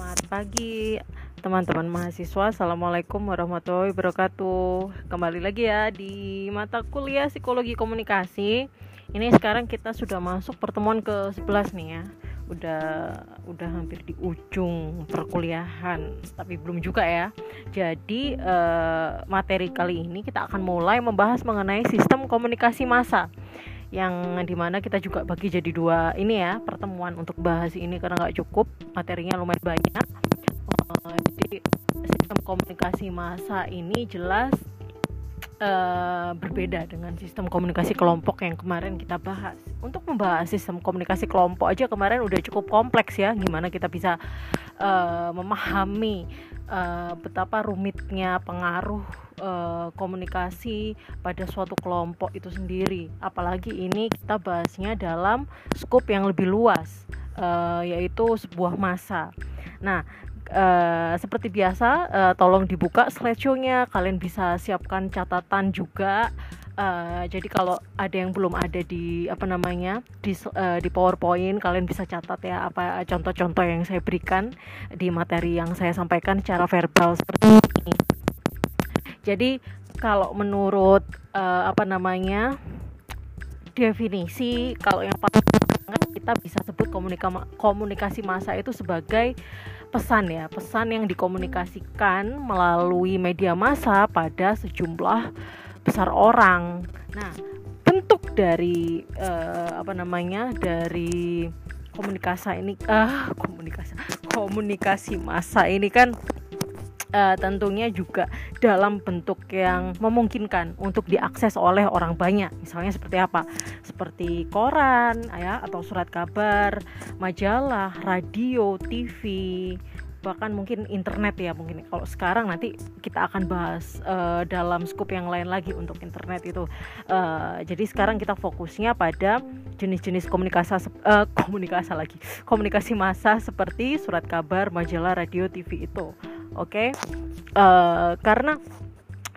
Selamat pagi teman-teman mahasiswa. Assalamualaikum warahmatullahi wabarakatuh. Kembali lagi ya di mata kuliah psikologi komunikasi. Ini sekarang kita sudah masuk pertemuan ke 11 nih ya. Udah udah hampir di ujung perkuliahan Tapi belum juga ya. Jadi eh, materi kali ini kita akan mulai membahas mengenai sistem komunikasi massa yang di mana kita juga bagi jadi dua ini ya pertemuan untuk bahas ini karena nggak cukup materinya lumayan banyak. Uh, jadi sistem komunikasi masa ini jelas uh, berbeda dengan sistem komunikasi kelompok yang kemarin kita bahas. Untuk membahas sistem komunikasi kelompok aja kemarin udah cukup kompleks ya gimana kita bisa uh, memahami uh, betapa rumitnya pengaruh uh, komunikasi pada suatu kelompok itu sendiri. Apalagi ini kita bahasnya dalam skop yang lebih luas, uh, yaitu sebuah masa. Nah, uh, seperti biasa, uh, tolong dibuka slideshow-nya. Kalian bisa siapkan catatan juga. Uh, jadi kalau ada yang belum ada di apa namanya di uh, di PowerPoint kalian bisa catat ya apa contoh-contoh yang saya berikan di materi yang saya sampaikan secara verbal seperti ini. Jadi kalau menurut uh, apa namanya definisi kalau yang paling kita bisa sebut komunika komunikasi massa itu sebagai pesan ya pesan yang dikomunikasikan melalui media massa pada sejumlah besar orang. Nah bentuk dari uh, apa namanya dari komunikasi ini ah uh, komunikasi komunikasi massa ini kan uh, tentunya juga dalam bentuk yang memungkinkan untuk diakses oleh orang banyak. Misalnya seperti apa? Seperti koran ya atau surat kabar, majalah, radio, TV, bahkan mungkin internet ya mungkin kalau sekarang nanti kita akan bahas uh, dalam skup yang lain lagi untuk internet itu. Uh, jadi sekarang kita fokusnya pada jenis-jenis komunikasi uh, komunikasi lagi. Komunikasi massa seperti surat kabar majalah radio TV itu. Oke? Okay? uh, karena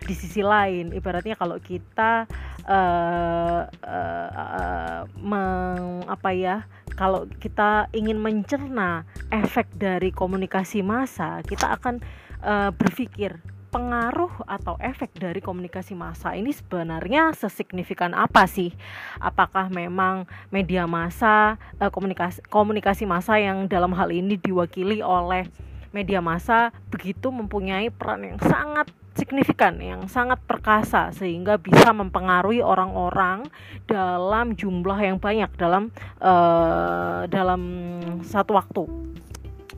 di sisi lain ibaratnya kalau kita uh, uh, uh, meng, apa ya kalau kita ingin mencerna efek dari komunikasi massa kita akan uh, berpikir pengaruh atau efek dari komunikasi massa ini sebenarnya sesignifikan apa sih? Apakah memang media massa komunikasi komunikasi massa yang dalam hal ini diwakili oleh media massa begitu mempunyai peran yang sangat signifikan, yang sangat perkasa sehingga bisa mempengaruhi orang-orang dalam jumlah yang banyak dalam uh, dalam satu waktu.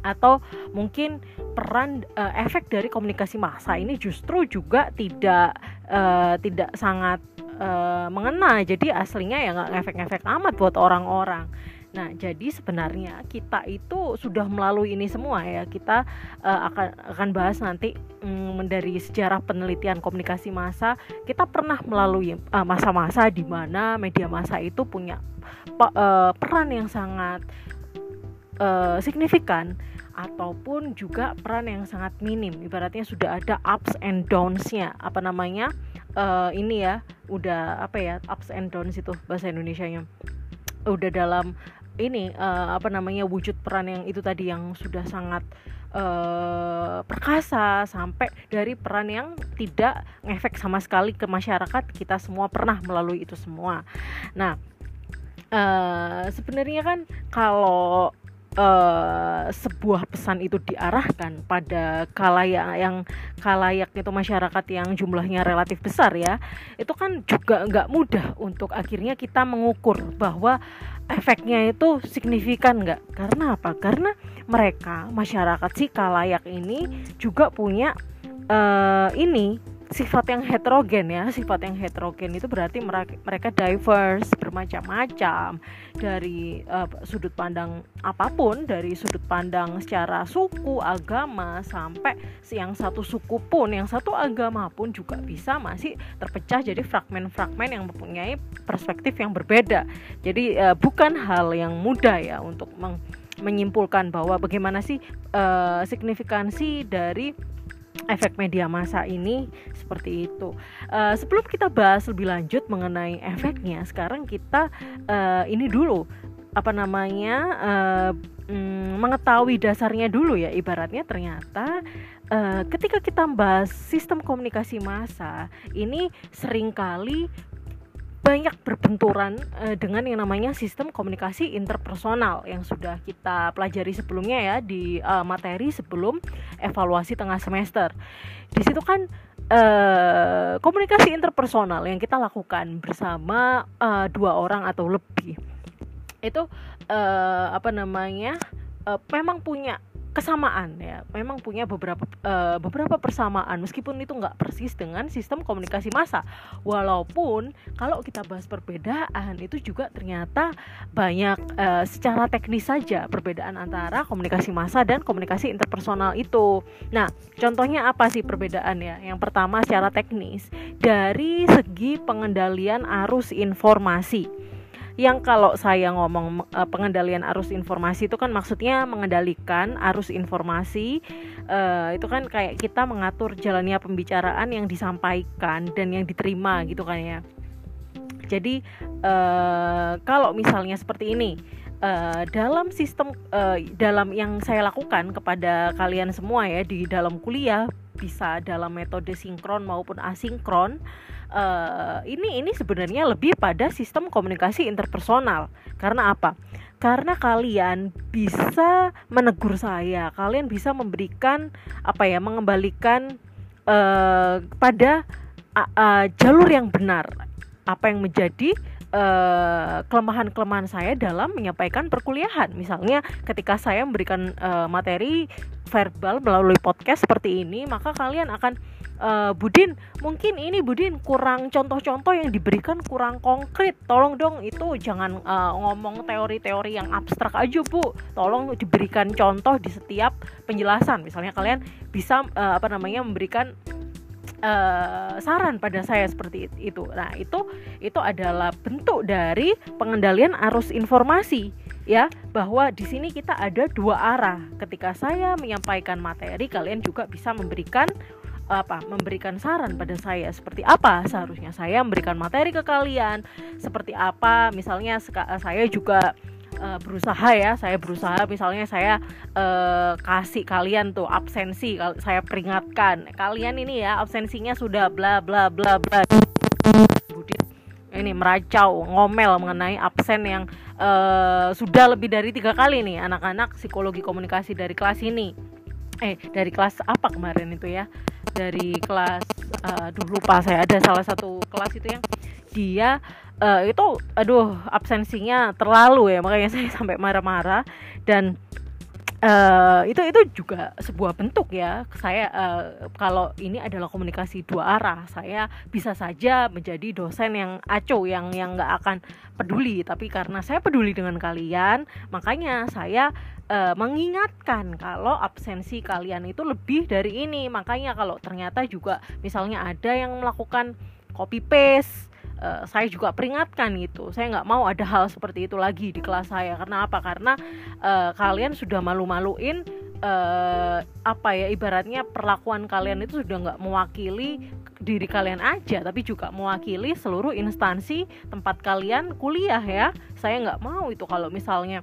Atau mungkin peran uh, efek dari komunikasi massa ini justru juga tidak uh, tidak sangat uh, mengena. Jadi aslinya ya nggak ngefek-ngefek amat buat orang-orang Nah, jadi sebenarnya kita itu sudah melalui ini semua ya. Kita uh, akan akan bahas nanti um, dari sejarah penelitian komunikasi massa. Kita pernah melalui masa eh, masa-masa di mana media massa itu punya uh, peran yang sangat uh, signifikan ataupun juga peran yang sangat minim. Ibaratnya sudah ada ups and downs-nya. Apa namanya? Uh, ini ya, udah apa ya? ups and downs itu bahasa Indonesianya udah dalam ini uh, apa namanya wujud peran yang itu tadi yang sudah sangat uh, perkasa sampai dari peran yang tidak ngefek sama sekali ke masyarakat kita semua pernah melalui itu semua. Nah, uh, sebenarnya kan kalau uh, sebuah pesan itu diarahkan pada kalayak yang kalayak itu masyarakat yang jumlahnya relatif besar ya itu kan juga nggak mudah untuk akhirnya kita mengukur bahwa efeknya itu signifikan nggak? Karena apa? Karena mereka masyarakat si kalayak ini juga punya uh, ini sifat yang heterogen ya sifat yang heterogen itu berarti mereka, diverse bermacam-macam. Dari uh, sudut pandang apa pun dari sudut pandang secara suku agama sampai yang satu suku pun yang satu agama pun juga bisa masih terpecah jadi fragmen-fragmen yang mempunyai perspektif yang berbeda. Jadi uh, bukan hal yang mudah ya untuk meng menyimpulkan bahwa bagaimana sih uh, signifikansi dari efek media massa ini seperti itu. Uh, sebelum kita bahas lebih lanjut mengenai efeknya, sekarang kita uh, ini dulu apa namanya uh, mm, mengetahui dasarnya dulu ya ibaratnya ternyata uh, ketika kita bahas sistem komunikasi massa ini sering kali banyak berbenturan uh, dengan yang namanya sistem komunikasi interpersonal yang sudah kita pelajari sebelumnya ya di uh, materi sebelum evaluasi tengah semester. Di situ kan uh, komunikasi interpersonal yang kita lakukan bersama uh, dua orang atau lebih itu uh, apa namanya uh, memang punya kesamaan ya. Memang punya beberapa uh, beberapa persamaan. Meskipun itu nggak persis dengan sistem komunikasi massa. Walaupun kalau kita bahas perbedaan itu juga ternyata banyak uh, secara teknis saja perbedaan antara komunikasi massa dan komunikasi interpersonal itu. Nah contohnya apa sih perbedaan ya yang pertama secara teknis. Dari segi pengendalian arus informasi yang kalau saya ngomong uh, pengendalian arus informasi itu kan maksudnya mengendalikan arus informasi uh, itu kan kayak kita mengatur jalannya pembicaraan yang disampaikan dan yang diterima gitu kan ya. Jadi uh, kalau misalnya seperti ini uh, dalam sistem uh, dalam yang saya lakukan kepada kalian semua ya di dalam kuliah bisa dalam metode sinkron maupun asinkron uh, ini ini sebenarnya lebih pada sistem komunikasi interpersonal. Karena apa? Karena kalian bisa menegur saya, kalian bisa memberikan apa ya, mengembalikan uh, pada uh, uh, jalur yang benar. Apa yang menjadi kelemahan-kelemahan saya dalam menyampaikan perkuliahan. Misalnya ketika saya memberikan uh, materi verbal melalui podcast seperti ini, maka kalian akan uh, Budin mungkin ini Budin kurang contoh-contoh yang diberikan kurang konkret. Tolong dong itu jangan uh, ngomong teori-teori yang abstrak aja Bu. Tolong diberikan contoh di setiap penjelasan. Misalnya kalian bisa uh, apa namanya memberikan uh, saran pada saya seperti itu. Nah itu itu adalah bentuk dari pengendalian arus informasi ya. Bahwa di sini kita ada dua arah. Ketika saya menyampaikan materi kalian juga bisa memberikan apa memberikan saran pada saya. Seperti apa seharusnya saya memberikan materi ke kalian? Seperti apa misalnya saya juga uh, berusaha ya saya berusaha. Misalnya saya uh, kasih kalian tuh absensi saya peringatkan kalian ini ya absensinya sudah bla bla bla bla. Ini meracau ngomel mengenai absen yang uh, sudah lebih dari tiga kali nih anak-anak psikologi komunikasi dari kelas ini eh dari kelas apa kemarin itu ya? Dari kelas uh, aduh lupa saya. Ada salah satu kelas itu yang dia uh, itu aduh absensinya terlalu ya. Makanya saya sampai marah-marah. Dan uh, itu itu juga sebuah bentuk ya. Saya uh, kalau ini adalah komunikasi dua arah saya bisa saja menjadi dosen yang aco yang yang nggak akan peduli. Tapi karena saya peduli dengan kalian makanya saya uh, mengingatkan kalau absensi kalian itu lebih dari ini. Makanya kalau ternyata juga misalnya ada yang melakukan copy paste uh, saya juga peringatkan gitu. Saya nggak mau ada hal seperti itu lagi di kelas saya. Karena apa? Karena uh, kalian sudah malu-maluin uh, apa ya ibaratnya perlakuan kalian itu sudah nggak mewakili diri kalian aja tapi juga mewakili seluruh instansi tempat kalian kuliah ya. Saya nggak mau itu kalau misalnya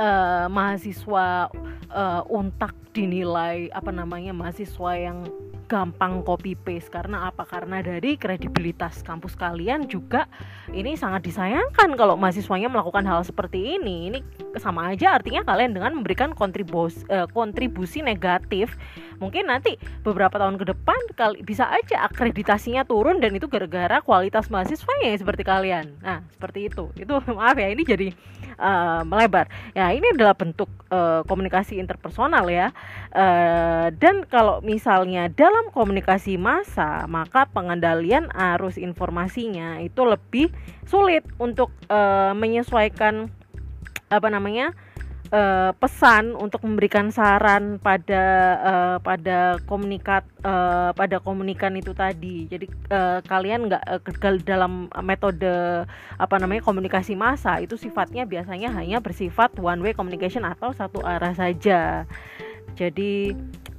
uh, mahasiswa uh, untak dinilai apa namanya mahasiswa yang gampang copy paste. Karena apa? Karena dari kredibilitas kampus kalian juga ini sangat disayangkan kalau mahasiswanya melakukan hal seperti ini. Ini sama aja artinya kalian dengan memberikan kontribusi uh, kontribusi negatif mungkin nanti beberapa tahun ke depan kali bisa aja akreditasinya turun dan itu gara-gara kualitas mahasiswanya yang seperti kalian. Nah seperti itu. Itu maaf ya ini jadi uh, melebar. Ya ini adalah bentuk uh, komunikasi interpersonal ya. Uh, dan kalau misalnya dalam komunikasi massa maka pengendalian arus informasinya itu lebih sulit untuk uh, menyesuaikan apa namanya uh, pesan untuk memberikan saran pada uh, pada komunikat uh, pada komunikan itu tadi. Jadi uh, kalian nggak uh, dalam metode apa namanya komunikasi massa itu sifatnya biasanya hanya bersifat one way communication atau satu arah saja. Jadi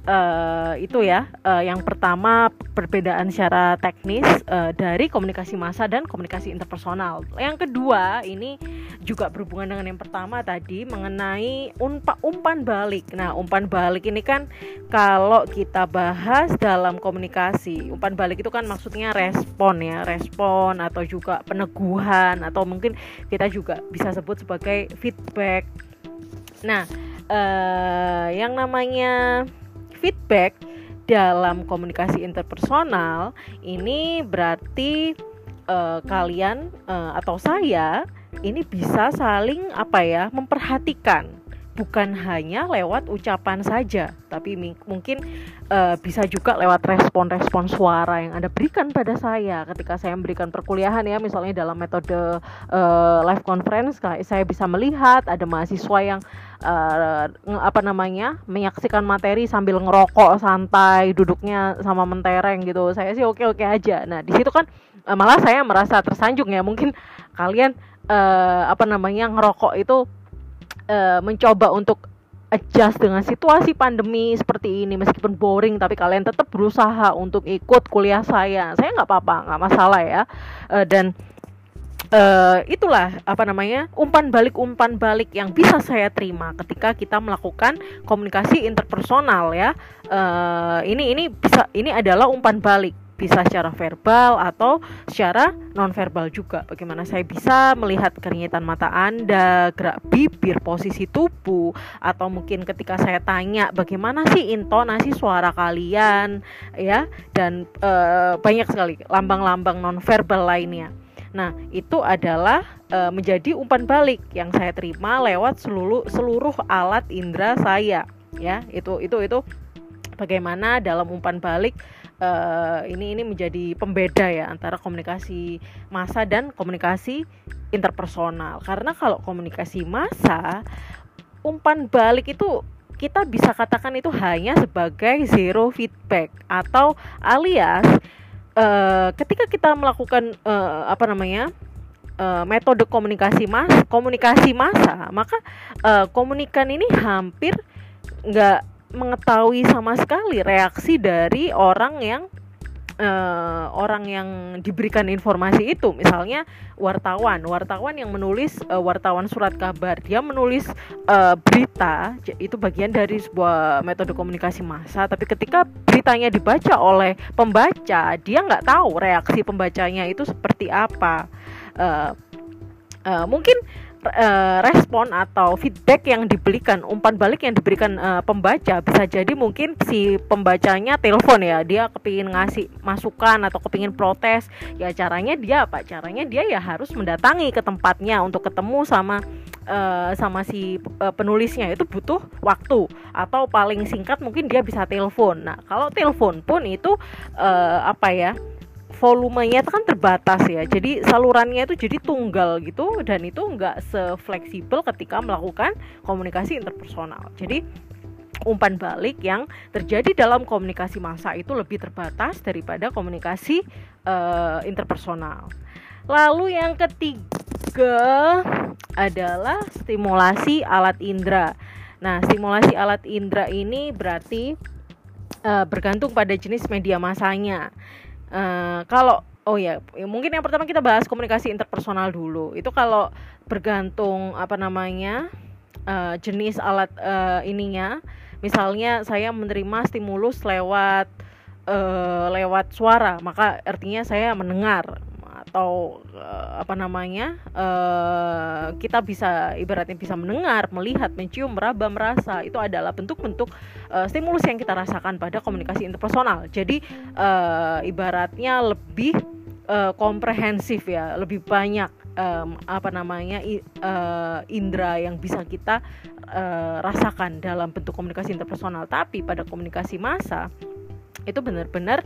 uh, itu ya uh, yang pertama perbedaan secara teknis uh, dari komunikasi massa dan komunikasi interpersonal. Yang kedua ini juga berhubungan dengan yang pertama tadi mengenai umpa, umpan balik. Nah, umpan balik ini kan kalau kita bahas dalam komunikasi, umpan balik itu kan maksudnya respon ya, respon atau juga peneguhan atau mungkin kita juga bisa sebut sebagai feedback. Nah, uh, yang namanya feedback dalam komunikasi interpersonal ini berarti uh, kalian uh, atau saya ini bisa saling apa ya memperhatikan. Bukan hanya lewat ucapan saja, tapi mungkin uh, bisa juga lewat respon-respon suara yang Anda berikan pada saya. Ketika saya memberikan perkuliahan ya, misalnya dalam metode uh, live conference, saya bisa melihat ada mahasiswa yang uh, apa namanya menyaksikan materi sambil ngerokok santai, duduknya sama mentereng gitu. Saya sih oke-oke aja. Nah di situ kan uh, malah saya merasa tersanjung ya, mungkin kalian uh, apa namanya ngerokok itu uh, mencoba untuk adjust dengan situasi pandemi seperti ini meskipun boring tapi kalian tetap berusaha untuk ikut kuliah saya saya nggak apa-apa nggak masalah ya uh, dan uh, itulah apa namanya umpan balik umpan balik yang bisa saya terima ketika kita melakukan komunikasi interpersonal ya uh, ini ini bisa ini adalah umpan balik bisa secara verbal atau secara nonverbal juga. Bagaimana saya bisa melihat keringitan mata Anda, gerak bibir, posisi tubuh, atau mungkin ketika saya tanya bagaimana sih intonasi suara kalian, ya, dan e, banyak sekali lambang-lambang nonverbal lainnya. Nah, itu adalah e, menjadi umpan balik yang saya terima lewat seluruh seluruh alat indera saya, ya. Itu itu itu bagaimana dalam umpan balik uh, ini ini menjadi pembeda ya antara komunikasi massa dan komunikasi interpersonal. Karena kalau komunikasi massa umpan balik itu kita bisa katakan itu hanya sebagai zero feedback atau alias uh, ketika kita melakukan uh, apa namanya uh, metode komunikasi mas komunikasi massa maka uh, komunikan ini hampir nggak mengetahui sama sekali reaksi dari orang yang uh, orang yang diberikan informasi itu. Misalnya wartawan. Wartawan yang menulis uh, wartawan surat kabar. Dia menulis uh, berita itu bagian dari sebuah metode komunikasi massa. Tapi ketika beritanya dibaca oleh pembaca dia nggak tahu reaksi pembacanya itu seperti apa. Uh, uh, mungkin uh, respon atau feedback yang diberikan umpan balik yang diberikan uh, pembaca bisa jadi mungkin si pembacanya telepon ya dia kepingin ngasih masukan atau kepingin protes ya caranya dia apa? Caranya dia ya harus mendatangi ke tempatnya untuk ketemu sama uh, sama si uh, penulisnya itu butuh waktu atau paling singkat mungkin dia bisa telepon. Nah kalau telepon pun itu uh, apa ya volumenya itu kan terbatas ya. Jadi salurannya itu jadi tunggal gitu dan itu nggak sefleksibel ketika melakukan komunikasi interpersonal. Jadi umpan balik yang terjadi dalam komunikasi massa itu lebih terbatas daripada komunikasi uh, interpersonal. Lalu yang ketiga adalah stimulasi alat indera. Nah stimulasi alat indera ini berarti uh, bergantung pada jenis media masanya Uh, kalau oh ya, ya mungkin yang pertama kita bahas komunikasi interpersonal dulu. Itu kalau bergantung apa namanya uh, jenis alat uh, ininya. Misalnya saya menerima stimulus lewat uh, lewat suara, maka artinya saya mendengar atau uh, apa namanya uh, kita bisa ibaratnya bisa mendengar, melihat, mencium, meraba, merasa itu adalah bentuk-bentuk uh, stimulus yang kita rasakan pada komunikasi interpersonal. Jadi uh, ibaratnya lebih uh, komprehensif ya, lebih banyak um, apa namanya uh, indera yang bisa kita uh, rasakan dalam bentuk komunikasi interpersonal. Tapi pada komunikasi massa itu benar-benar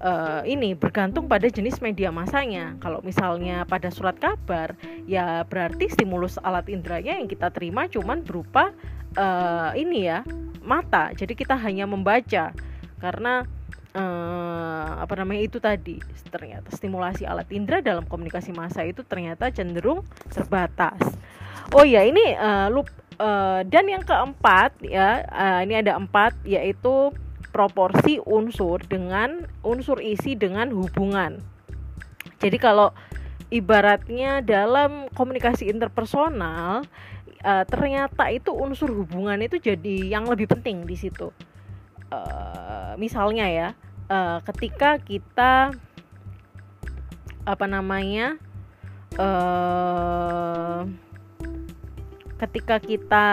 uh, ini bergantung pada jenis media masanya. Kalau misalnya pada surat kabar, ya berarti stimulus alat inderanya yang kita terima cuman berupa uh, ini ya mata. Jadi kita hanya membaca karena uh, apa namanya itu tadi ternyata stimulasi alat indera dalam komunikasi massa itu ternyata cenderung terbatas. Oh ya ini uh, lup, uh, dan yang keempat ya uh, ini ada empat yaitu proporsi unsur dengan unsur isi dengan hubungan. Jadi kalau ibaratnya dalam komunikasi interpersonal uh, ternyata itu unsur hubungan itu jadi yang lebih penting di situ. Uh, misalnya ya uh, ketika kita apa namanya uh, ketika kita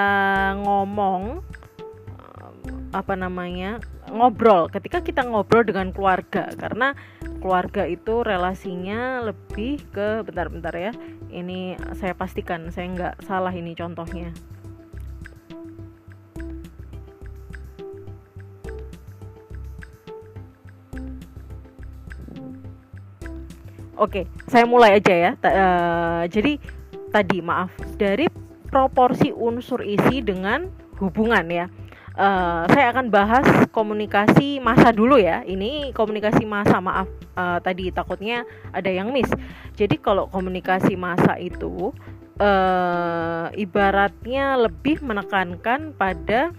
ngomong apa namanya ngobrol ketika kita ngobrol dengan keluarga karena keluarga itu relasinya lebih ke bentar-bentar ya ini saya pastikan saya nggak salah ini contohnya Oke, saya mulai aja ya. T uh, jadi tadi maaf dari proporsi unsur isi dengan hubungan ya. Uh, saya akan bahas komunikasi masa dulu ya. Ini komunikasi masa maaf uh, tadi takutnya ada yang miss. Jadi kalau komunikasi masa itu uh, ibaratnya lebih menekankan pada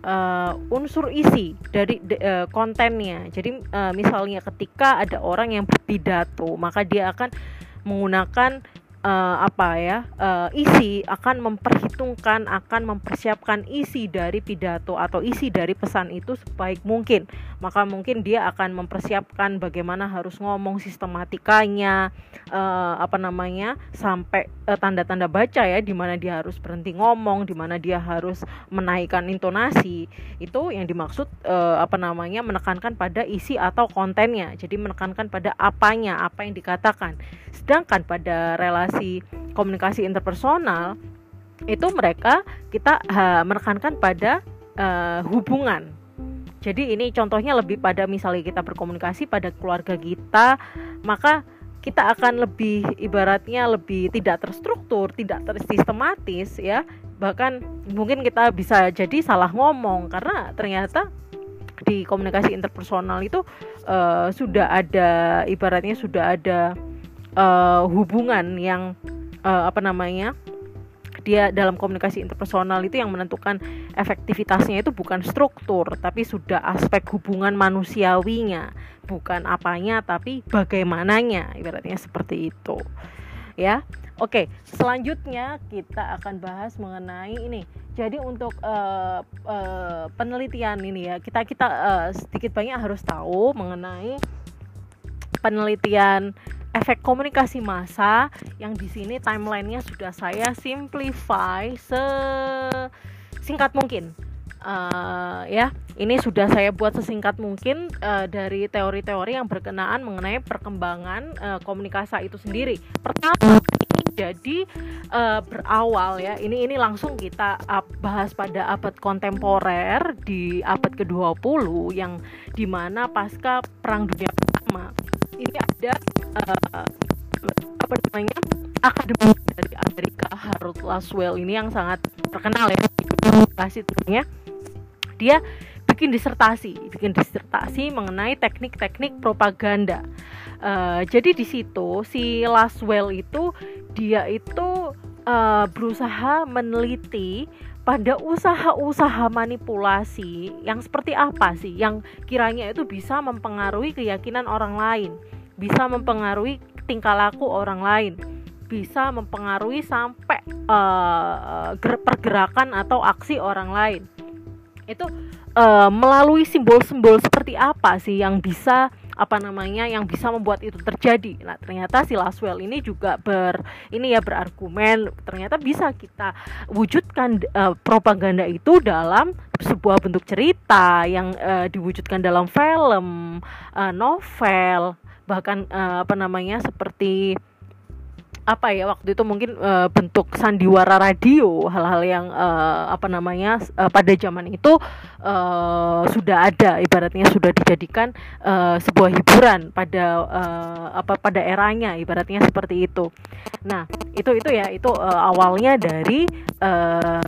uh, unsur isi dari uh, kontennya. Jadi uh, misalnya ketika ada orang yang berpidato, maka dia akan menggunakan uh, apa ya uh, isi akan memperhitungkan akan mempersiapkan isi dari pidato atau isi dari pesan itu sebaik mungkin. Maka mungkin dia akan mempersiapkan bagaimana harus ngomong sistematikanya uh, apa namanya sampai tanda-tanda uh, baca ya di mana dia harus berhenti ngomong di mana dia harus menaikkan intonasi. Itu yang dimaksud uh, apa namanya menekankan pada isi atau kontennya. Jadi menekankan pada apanya apa yang dikatakan. Sedangkan pada relasi komunikasi komunikasi interpersonal itu mereka kita uh, menekankan pada uh, hubungan. Jadi ini contohnya lebih pada misalnya kita berkomunikasi pada keluarga kita, maka kita akan lebih ibaratnya lebih tidak terstruktur, tidak tersistematis ya. Bahkan mungkin kita bisa jadi salah ngomong karena ternyata di komunikasi interpersonal itu uh, sudah ada ibaratnya sudah ada uh, hubungan yang uh, apa namanya dia dalam komunikasi interpersonal itu yang menentukan efektivitasnya itu bukan struktur tapi sudah aspek hubungan manusiawinya bukan apanya tapi bagaimananya ibaratnya seperti itu ya. Oke selanjutnya kita akan bahas mengenai ini. Jadi untuk uh, uh, penelitian ini ya kita kita uh, sedikit banyak harus tahu mengenai penelitian efek komunikasi massa yang di sini timelinenya sudah saya simplify sesingkat mungkin. Uh, ya ini sudah saya buat sesingkat mungkin uh, dari teori-teori yang berkenaan mengenai perkembangan uh, komunikasi itu sendiri. Pertama jadi uh, berawal ya ini ini langsung kita bahas pada abad kontemporer di abad ke-20 yang di mana pasca perang dunia pertama ini ada uh, apa namanya akademi dari Amerika Harold Laswell ini yang sangat terkenal ya kasih turunnya. Dia bikin disertasi bikin disertasi mengenai teknik-teknik propaganda. Uh, jadi di situ si Laswell itu dia itu uh, berusaha meneliti pada usaha-usaha manipulasi yang seperti apa sih yang kiranya itu bisa mempengaruhi keyakinan orang lain, bisa mempengaruhi tingkah laku orang lain, bisa mempengaruhi sampai uh, pergerakan atau aksi orang lain. Itu uh, melalui simbol-simbol seperti apa sih yang bisa apa namanya yang bisa membuat itu terjadi. Nah, ternyata si Laswell ini juga ber ini ya berargumen ternyata bisa kita wujudkan uh, propaganda itu dalam sebuah bentuk cerita yang uh, diwujudkan dalam film, uh, novel, bahkan uh, apa namanya seperti apa ya waktu itu mungkin uh, bentuk sandiwara radio hal-hal yang uh, apa namanya uh, pada zaman itu uh, sudah ada ibaratnya sudah dijadikan uh, sebuah hiburan pada uh, apa pada eranya ibaratnya seperti itu. Nah itu itu ya itu uh, awalnya dari uh,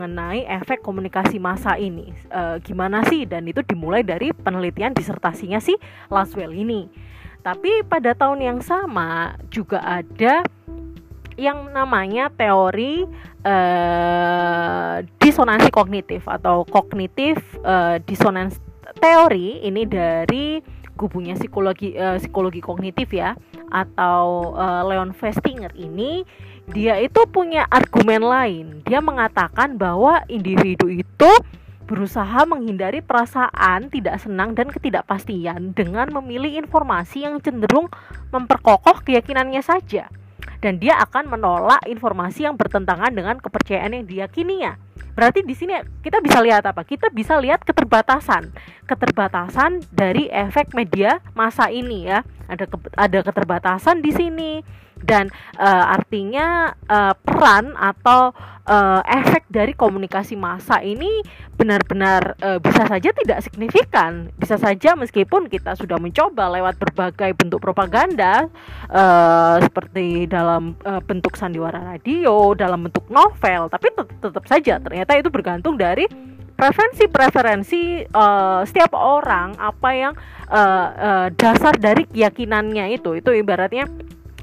mengenai efek komunikasi massa ini. Uh, gimana sih? Dan itu dimulai dari penelitian disertasinya si Laswell ini tapi pada tahun yang sama juga ada yang namanya teori uh, disonansi kognitif atau kognitif uh, dissonance teori ini dari kubunya psikologi uh, psikologi kognitif ya atau uh, Leon Festinger ini dia itu punya argumen lain. Dia mengatakan bahwa individu itu berusaha menghindari perasaan tidak senang dan ketidakpastian dengan memilih informasi yang cenderung memperkokoh keyakinannya saja. Dan dia akan menolak informasi yang bertentangan dengan kepercayaan yang diyakininya. Berarti di sini kita bisa lihat apa? Kita bisa lihat keterbatasan, keterbatasan dari efek media masa ini ya. Ada ada keterbatasan di sini dan uh, artinya uh, peran atau uh, efek dari komunikasi massa ini benar-benar uh, bisa saja tidak signifikan. Bisa saja meskipun kita sudah mencoba lewat berbagai bentuk propaganda uh, seperti dalam uh, bentuk sandiwara radio dalam bentuk novel tapi tetap saja ternyata itu bergantung dari preferensi-preferensi uh, setiap orang apa yang uh, uh, dasar dari keyakinannya itu. Itu ibaratnya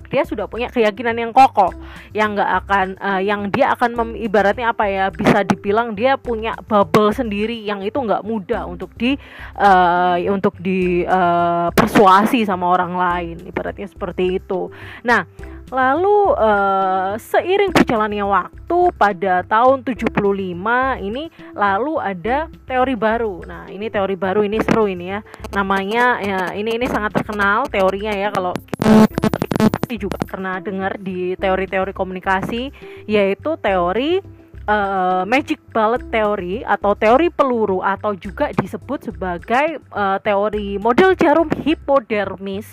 dia sudah punya keyakinan yang kokoh yang nggak akan uh, yang dia akan mem, ibaratnya apa ya bisa dibilang dia punya bubble sendiri yang itu nggak mudah untuk di uh, untuk di uh, persuasi sama orang lain ibaratnya seperti itu nah Lalu uh, seiring berjalannya waktu pada tahun 75 ini lalu ada teori baru. Nah, ini teori baru ini seru ini ya. Namanya ya ini ini sangat terkenal teorinya ya kalau pasti juga pernah dengar di teori-teori komunikasi yaitu teori uh, magic bullet teori atau teori peluru atau juga disebut sebagai uh, teori model jarum hipodermis.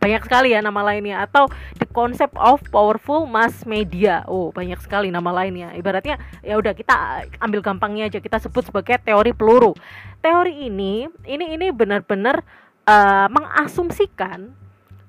Banyak sekali ya nama lainnya atau the concept of powerful mass media. Oh banyak sekali nama lainnya. Ibaratnya ya udah kita ambil gampangnya aja. Kita sebut sebagai teori peluru. Teori ini ini ini benar-benar uh, mengasumsikan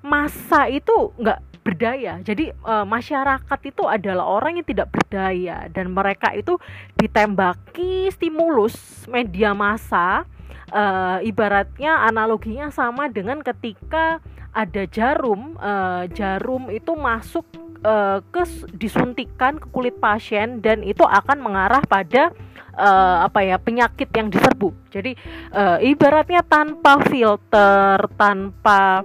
masa itu nggak berdaya. Jadi e, masyarakat itu adalah orang yang tidak berdaya dan mereka itu ditembaki stimulus media massa. E, ibaratnya analoginya sama dengan ketika ada jarum, e, jarum itu masuk e, ke disuntikan ke kulit pasien dan itu akan mengarah pada uh, apa ya penyakit yang diserbu. Jadi uh, ibaratnya tanpa filter, tanpa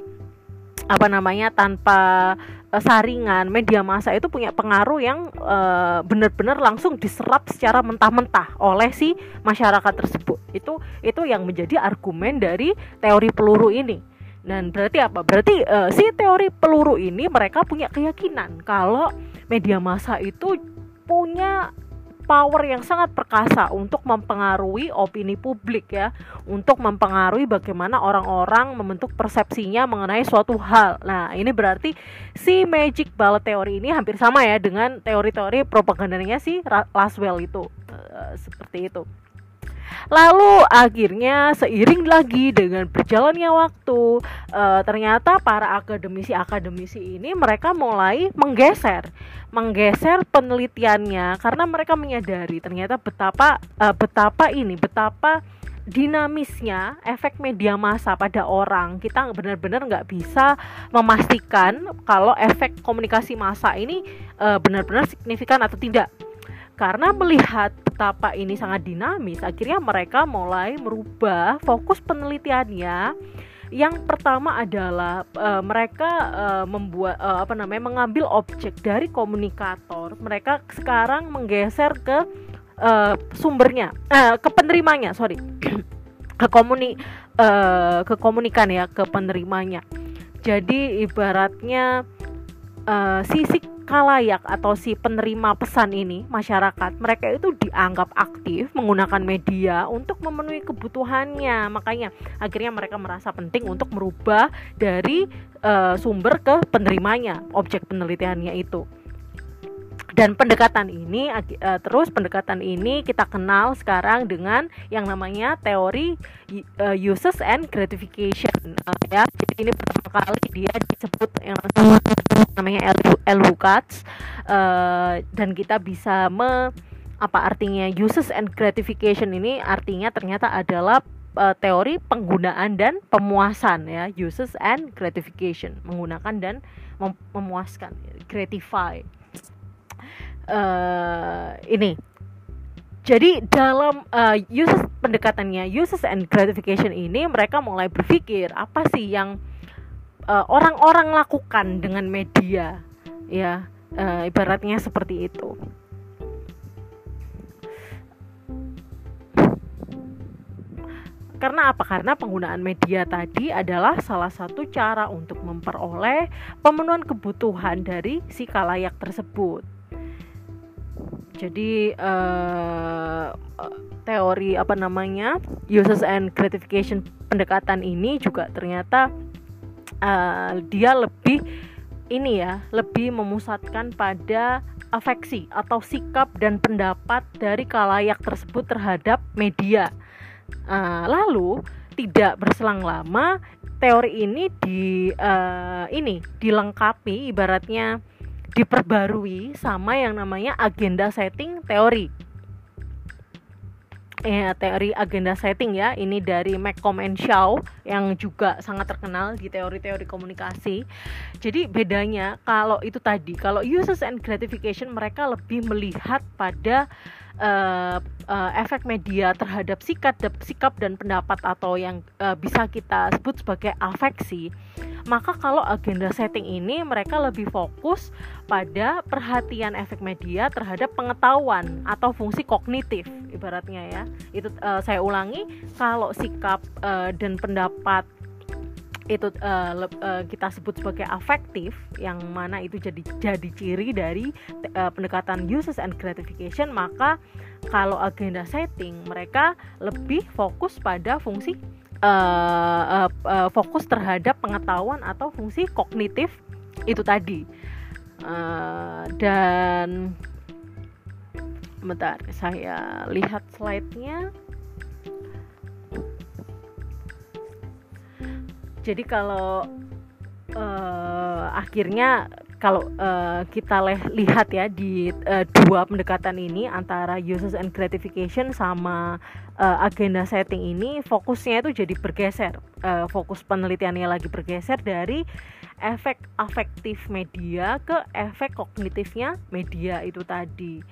apa namanya tanpa uh, saringan media massa itu punya pengaruh yang uh, benar-benar langsung diserap secara mentah-mentah oleh si masyarakat tersebut. Itu itu yang menjadi argumen dari teori peluru ini. Dan berarti apa? Berarti uh, si teori peluru ini mereka punya keyakinan kalau media massa itu punya power yang sangat perkasa untuk mempengaruhi opini publik ya, untuk mempengaruhi bagaimana orang-orang membentuk persepsinya mengenai suatu hal. Nah, ini berarti si magic bullet teori ini hampir sama ya dengan teori-teori propagandanya si Laswell itu. Uh, seperti itu. Lalu akhirnya seiring lagi dengan berjalannya waktu, e, ternyata para akademisi-akademisi ini mereka mulai menggeser, menggeser penelitiannya karena mereka menyadari ternyata betapa e, betapa ini, betapa dinamisnya efek media massa pada orang. Kita benar-benar nggak bisa memastikan kalau efek komunikasi massa ini e, benar-benar signifikan atau tidak karena melihat betapa ini sangat dinamis, akhirnya mereka mulai merubah fokus penelitiannya. Yang pertama adalah uh, mereka uh, membuat uh, apa namanya mengambil objek dari komunikator. Mereka sekarang menggeser ke uh, sumbernya, uh, ke penerimanya, sorry, ke komuni uh, ke komunikan ya, ke penerimanya. Jadi ibaratnya uh, sisi kalayak atau si penerima pesan ini masyarakat mereka itu dianggap aktif menggunakan media untuk memenuhi kebutuhannya. Makanya akhirnya mereka merasa penting untuk merubah dari uh, sumber ke penerimanya objek penelitiannya itu dan pendekatan ini uh, terus pendekatan ini kita kenal sekarang dengan yang namanya teori uh, uses and gratification uh, ya ini pertama kali dia disebut yang namanya L. Lukács uh, dan kita bisa me apa artinya uses and gratification ini artinya ternyata adalah uh, teori penggunaan dan pemuasan ya uses and gratification menggunakan dan mem memuaskan gratify uh, ini jadi dalam uh, uses pendekatannya uses and gratification ini mereka mulai berpikir apa sih yang orang-orang uh, lakukan dengan media ya uh, ibaratnya seperti itu Karena apa? Karena penggunaan media tadi adalah salah satu cara untuk memperoleh pemenuhan kebutuhan dari si kalayak tersebut. Jadi uh, teori apa namanya uses and gratification pendekatan ini juga ternyata uh, dia lebih ini ya lebih memusatkan pada afeksi atau sikap dan pendapat dari kalayak tersebut terhadap media. Uh, lalu tidak berselang lama teori ini di uh, ini dilengkapi ibaratnya diperbarui sama yang namanya agenda setting teori. Eh, teori agenda setting ya. Ini dari McComb and Shaw yang juga sangat terkenal di teori-teori komunikasi. Jadi bedanya kalau itu tadi kalau uses and gratification mereka lebih melihat pada uh, efek media terhadap sikap sikap dan pendapat atau yang uh, bisa kita sebut sebagai afeksi maka kalau agenda setting ini mereka lebih fokus pada perhatian efek media terhadap pengetahuan atau fungsi kognitif ibaratnya ya. Itu uh, saya ulangi kalau sikap uh, dan pendapat itu uh, uh, kita sebut sebagai afektif yang mana itu jadi jadi ciri dari uh, pendekatan uses and gratification maka kalau agenda setting mereka lebih fokus pada fungsi uh, uh, uh, fokus terhadap pengetahuan atau fungsi kognitif itu tadi. Uh, dan bentar saya lihat slide-nya jadi kalau uh, akhirnya kalau uh, kita lihat ya di uh, dua pendekatan ini antara uses and gratification sama uh, agenda setting ini fokusnya itu jadi bergeser. Uh, fokus penelitiannya lagi bergeser dari efek afektif media ke efek kognitifnya media itu tadi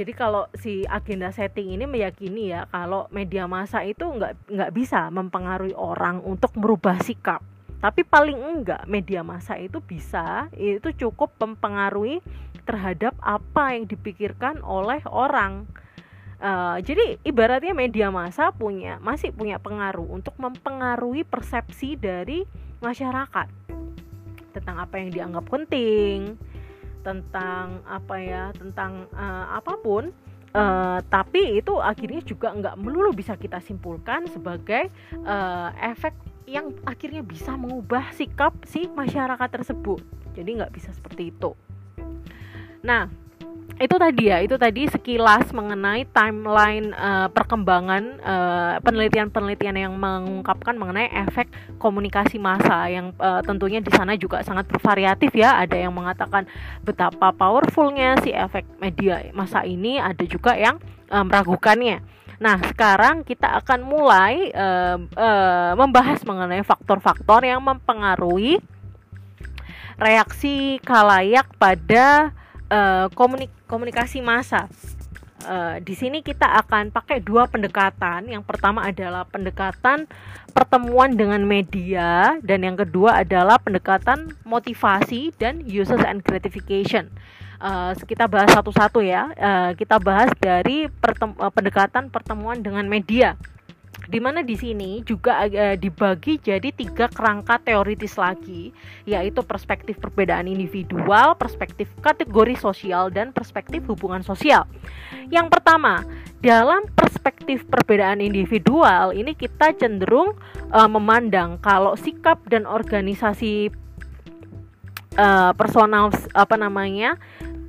jadi kalau si agenda setting ini meyakini ya kalau media massa itu nggak nggak bisa mempengaruhi orang untuk merubah sikap. Tapi paling enggak media massa itu bisa itu cukup mempengaruhi terhadap apa yang dipikirkan oleh orang. Uh, jadi ibaratnya media massa punya masih punya pengaruh untuk mempengaruhi persepsi dari masyarakat tentang apa yang dianggap penting tentang apa ya tentang uh, apa pun uh, tapi itu akhirnya juga nggak melulu bisa kita simpulkan sebagai uh, efek yang akhirnya bisa mengubah sikap si masyarakat tersebut. Jadi nggak bisa seperti itu. Nah itu tadi ya itu tadi sekilas mengenai timeline uh, perkembangan penelitian-penelitian uh, yang mengungkapkan mengenai efek komunikasi massa yang uh, tentunya di sana juga sangat bervariatif ya. Ada yang mengatakan betapa powerfulnya si efek media massa ini ada juga yang uh, meragukannya. Nah, sekarang kita akan mulai uh, uh, membahas mengenai faktor-faktor yang mempengaruhi reaksi kalayak pada uh, komunik komunikasi massa. Uh, di sini kita akan pakai dua pendekatan. Yang pertama adalah pendekatan pertemuan dengan media dan yang kedua adalah pendekatan motivasi dan uses and gratification. Uh, kita bahas satu-satu ya. Uh, kita bahas dari pertem pendekatan pertemuan dengan media di mana di sini juga uh, dibagi jadi tiga kerangka teoritis lagi, yaitu perspektif perbedaan individual, perspektif kategori sosial, dan perspektif hubungan sosial. Yang pertama, dalam perspektif perbedaan individual ini kita cenderung uh, memandang kalau sikap dan organisasi uh, personal apa namanya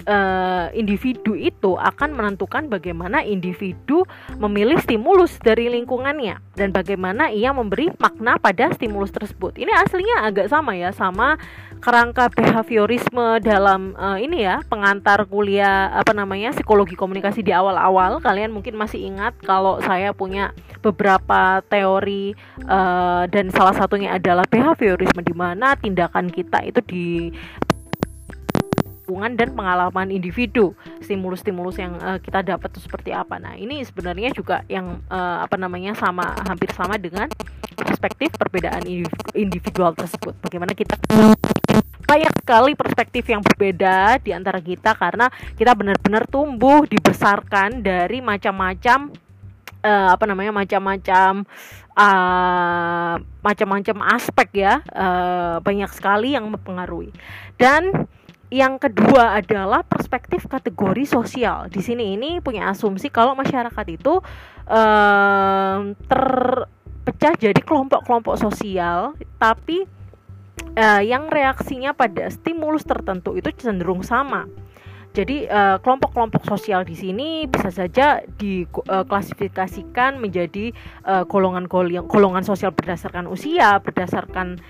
uh, individu itu akan menentukan bagaimana individu memilih stimulus dari lingkungannya dan bagaimana ia memberi makna pada stimulus tersebut. Ini aslinya agak sama ya sama kerangka behaviorisme dalam uh, ini ya pengantar kuliah apa namanya psikologi komunikasi di awal-awal kalian mungkin masih ingat kalau saya punya beberapa teori uh, dan salah satunya adalah behaviorisme di mana tindakan kita itu di lingkungan dan pengalaman individu. Stimulus-stimulus yang uh, kita dapat itu seperti apa. Nah ini sebenarnya juga yang uh, apa namanya sama hampir sama dengan perspektif perbedaan individual tersebut. Bagaimana kita banyak sekali perspektif yang berbeda di antara kita karena kita benar-benar tumbuh dibesarkan dari macam-macam uh, apa namanya macam-macam uh, macam-macam aspek ya uh, banyak sekali yang mempengaruhi. Dan yang kedua adalah perspektif kategori sosial. Di sini ini punya asumsi kalau masyarakat itu um, terpecah jadi kelompok-kelompok sosial, tapi uh, yang reaksinya pada stimulus tertentu itu cenderung sama. Jadi kelompok-kelompok uh, sosial di sini bisa saja diklasifikasikan uh, menjadi golongan-golongan uh, golongan sosial berdasarkan usia, berdasarkan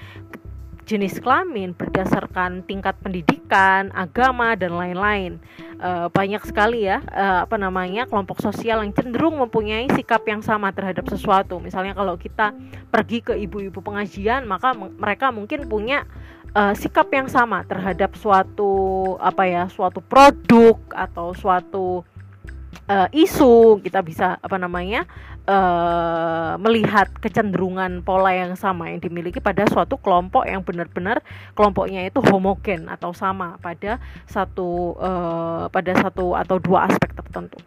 jenis kelamin berdasarkan tingkat pendidikan, agama dan lain-lain. E, banyak sekali ya e, apa namanya kelompok sosial yang cenderung mempunyai sikap yang sama terhadap sesuatu. Misalnya kalau kita pergi ke ibu-ibu pengajian, maka mereka mungkin punya e, sikap yang sama terhadap suatu apa ya, suatu produk atau suatu uh, isu kita bisa apa namanya uh, melihat kecenderungan pola yang sama yang dimiliki pada suatu kelompok yang benar-benar kelompoknya itu homogen atau sama pada satu uh, pada satu atau dua aspek tertentu.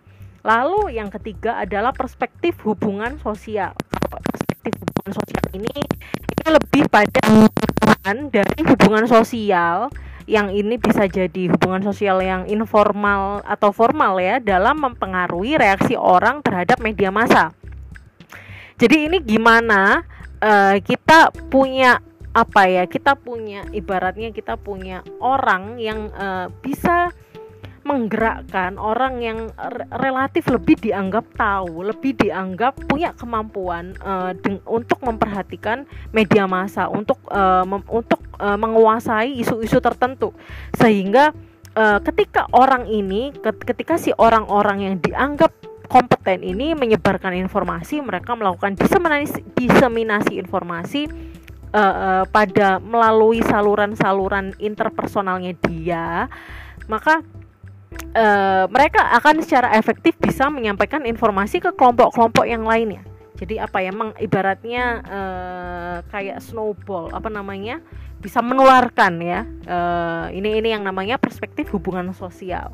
Lalu yang ketiga adalah perspektif hubungan sosial. Perspektif hubungan sosial ini ini lebih pada dari hubungan sosial yang ini bisa jadi hubungan sosial yang informal atau formal ya dalam mempengaruhi reaksi orang terhadap media massa. Jadi ini gimana uh, kita punya apa ya? Kita punya ibaratnya kita punya orang yang uh, bisa menggerakkan orang yang relatif lebih dianggap tahu, lebih dianggap punya kemampuan uh, untuk memperhatikan media massa, untuk uh, untuk uh, menguasai isu-isu tertentu, sehingga uh, ketika orang ini, ketika si orang-orang yang dianggap kompeten ini menyebarkan informasi, mereka melakukan diseminasi, diseminasi informasi uh, uh, pada melalui saluran-saluran interpersonalnya dia, maka uh, mereka akan secara efektif bisa menyampaikan informasi ke kelompok-kelompok yang lainnya. Jadi apa ya, emang ibaratnya uh, kayak snowball, apa namanya, bisa menularkan ya. Uh, ini ini yang namanya perspektif hubungan sosial.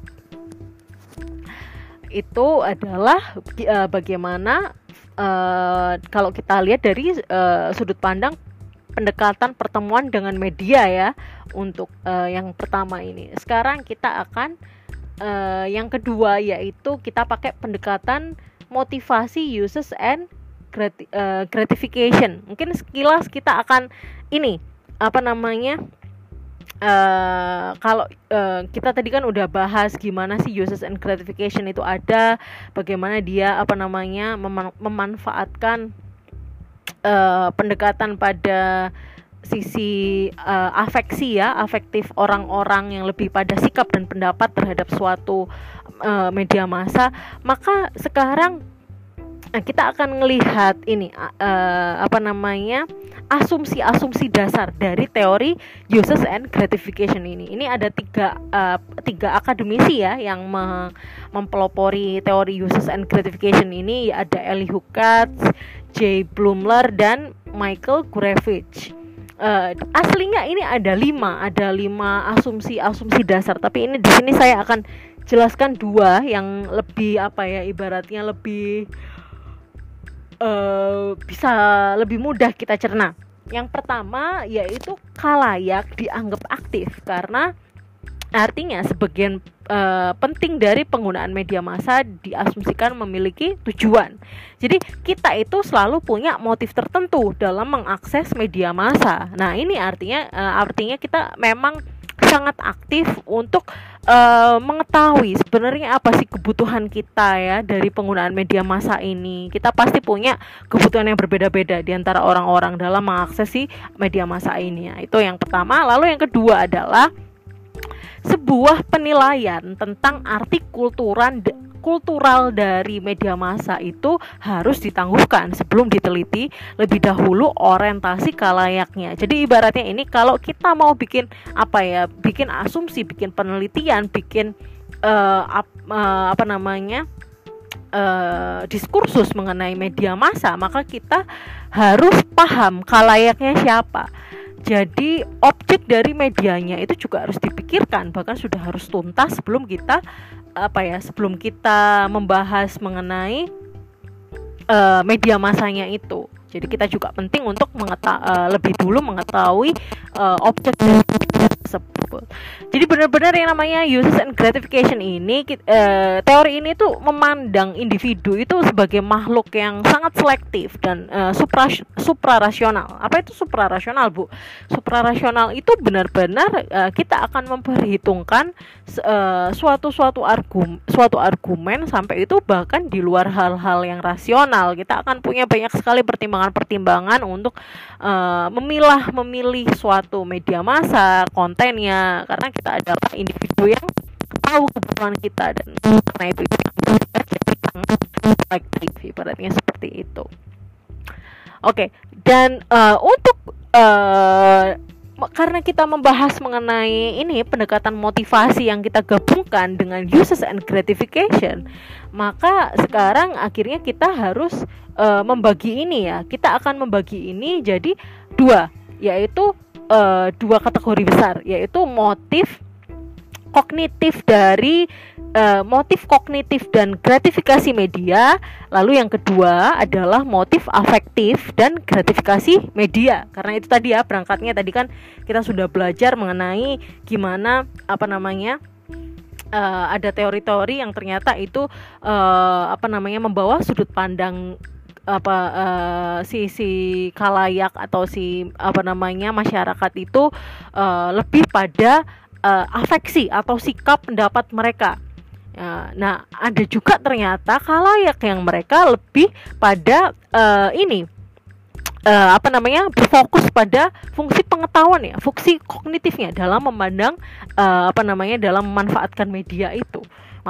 Itu adalah uh, bagaimana uh, kalau kita lihat dari uh, sudut pandang pendekatan pertemuan dengan media ya untuk uh, yang pertama ini. Sekarang kita akan uh, yang kedua yaitu kita pakai pendekatan motivasi uses and grati uh, gratification. Mungkin sekilas kita akan ini apa namanya Uh, kalau uh, kita tadi kan udah bahas gimana sih uses and gratification itu ada, bagaimana dia apa namanya mem memanfaatkan uh, pendekatan pada sisi uh, afeksi ya, afektif orang-orang yang lebih pada sikap dan pendapat terhadap suatu uh, media massa, maka sekarang uh, kita akan melihat ini uh, apa namanya asumsi-asumsi dasar dari teori uses and gratification ini. Ini ada tiga uh, tiga akademisi ya yang me mempelopori teori uses and gratification ini ada Elihu Katz, Jay Blumler dan Michael Gurevich uh, aslinya ini ada lima ada lima asumsi-asumsi dasar. Tapi ini di sini saya akan jelaskan dua yang lebih apa ya ibaratnya lebih uh, bisa lebih mudah kita cerna. Yang pertama yaitu kalayak dianggap aktif karena artinya sebagian uh, penting dari penggunaan media massa diasumsikan memiliki tujuan. Jadi kita itu selalu punya motif tertentu dalam mengakses media massa. Nah ini artinya uh, artinya kita memang sangat aktif untuk uh, mengetahui sebenarnya apa sih kebutuhan kita ya dari penggunaan media massa ini. Kita pasti punya kebutuhan yang berbeda-beda di antara orang-orang dalam mengakses media massa ini. Ya. Itu yang pertama. Lalu yang kedua adalah sebuah penilaian tentang arti kulturan kultural dari media massa itu harus ditangguhkan sebelum diteliti lebih dahulu orientasi kalayaknya. Jadi ibaratnya ini kalau kita mau bikin apa ya, bikin asumsi, bikin penelitian, bikin uh, ap, uh, apa namanya? Uh, diskursus mengenai media massa, maka kita harus paham kalayaknya siapa. Jadi objek dari medianya itu juga harus dipikirkan, bahkan sudah harus tuntas sebelum kita apa ya sebelum kita membahas mengenai uh, media masanya itu. Jadi kita juga penting untuk uh, lebih dulu mengetahui uh, objek tersebut. Jadi benar-benar yang namanya uses and gratification ini uh, teori ini tuh memandang individu itu sebagai makhluk yang sangat selektif dan uh, supra suprarasional. Apa itu suprarasional, Bu? Suprarasional itu benar-benar uh, kita akan memperhitungkan suatu suatu argum suatu argumen sampai itu bahkan di luar hal-hal yang rasional. Kita akan punya banyak sekali pertimbangan-pertimbangan untuk uh, memilah memilih suatu media massa, kontennya karena kita adalah individu yang tahu kebutuhan kita dan karena itu jadi sangat selektif ibaratnya seperti itu. Oke, dan uh, untuk uh, karena kita membahas mengenai ini pendekatan motivasi yang kita gabungkan dengan uses and gratification, maka sekarang akhirnya kita harus uh, membagi ini ya. Kita akan membagi ini jadi dua, yaitu uh, dua kategori besar, yaitu motif kognitif dari uh, motif kognitif dan gratifikasi media. Lalu yang kedua adalah motif afektif dan gratifikasi media. Karena itu tadi ya berangkatnya tadi kan kita sudah belajar mengenai gimana apa namanya uh, ada teori-teori yang ternyata itu uh, apa namanya membawa sudut pandang apa uh, si si kalayak atau si apa namanya masyarakat itu uh, lebih pada uh, afeksi atau sikap pendapat mereka. Ya, nah, ada juga ternyata kalayak yang mereka lebih pada uh, ini uh, apa namanya berfokus pada fungsi pengetahuan ya, fungsi kognitifnya dalam memandang uh, apa namanya dalam memanfaatkan media itu.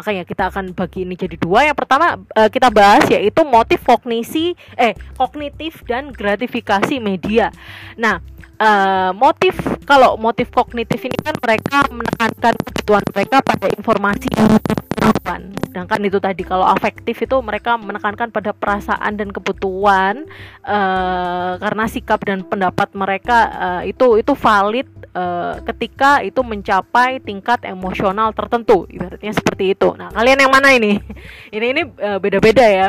Makanya kita akan bagi ini jadi dua. Yang pertama uh, kita bahas yaitu motif kognisi eh kognitif dan gratifikasi media. Nah, uh, motif kalau motif kognitif ini kan mereka menekankan kebutuhan mereka pada informasi yang pengetahuan sedangkan itu tadi kalau afektif itu mereka menekankan pada perasaan dan kebutuhan uh, karena sikap dan pendapat mereka uh, itu itu valid uh, ketika itu mencapai tingkat emosional tertentu ibaratnya seperti itu. Nah kalian yang mana ini? Ini ini uh, beda-beda ya.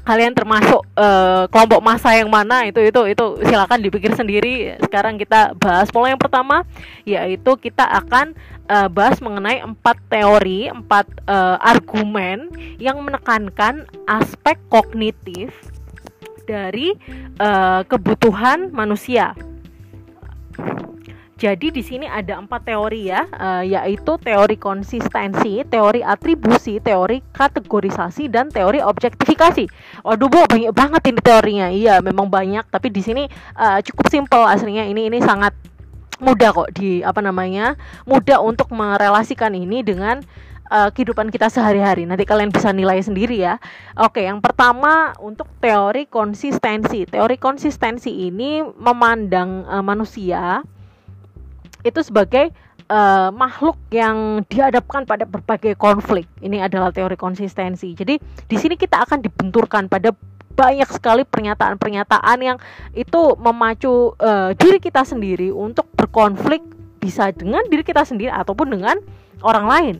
Kalian termasuk uh, kelompok masa yang mana? Itu itu itu silakan dipikir sendiri. Sekarang kita bahas pola yang pertama yaitu kita akan uh, bahas mengenai empat teori empat uh, argumen yang menekankan aspek kognitif dari uh, kebutuhan manusia jadi di sini ada empat teori ya, uh, yaitu teori konsistensi, teori atribusi, teori kategorisasi, dan teori objektifikasi. Waduh, bu, banyak banget ini teorinya. Iya, memang banyak, tapi di sini uh, cukup simpel aslinya. Ini ini sangat mudah kok di apa namanya, mudah untuk merelasikan ini dengan uh, kehidupan kita sehari-hari. Nanti kalian bisa nilai sendiri ya. Oke, yang pertama untuk teori konsistensi. Teori konsistensi ini memandang uh, manusia itu sebagai uh, makhluk yang dihadapkan pada berbagai konflik. Ini adalah teori konsistensi. Jadi di sini kita akan dibenturkan pada banyak sekali pernyataan-pernyataan yang itu memacu uh, diri kita sendiri untuk berkonflik bisa dengan diri kita sendiri ataupun dengan orang lain.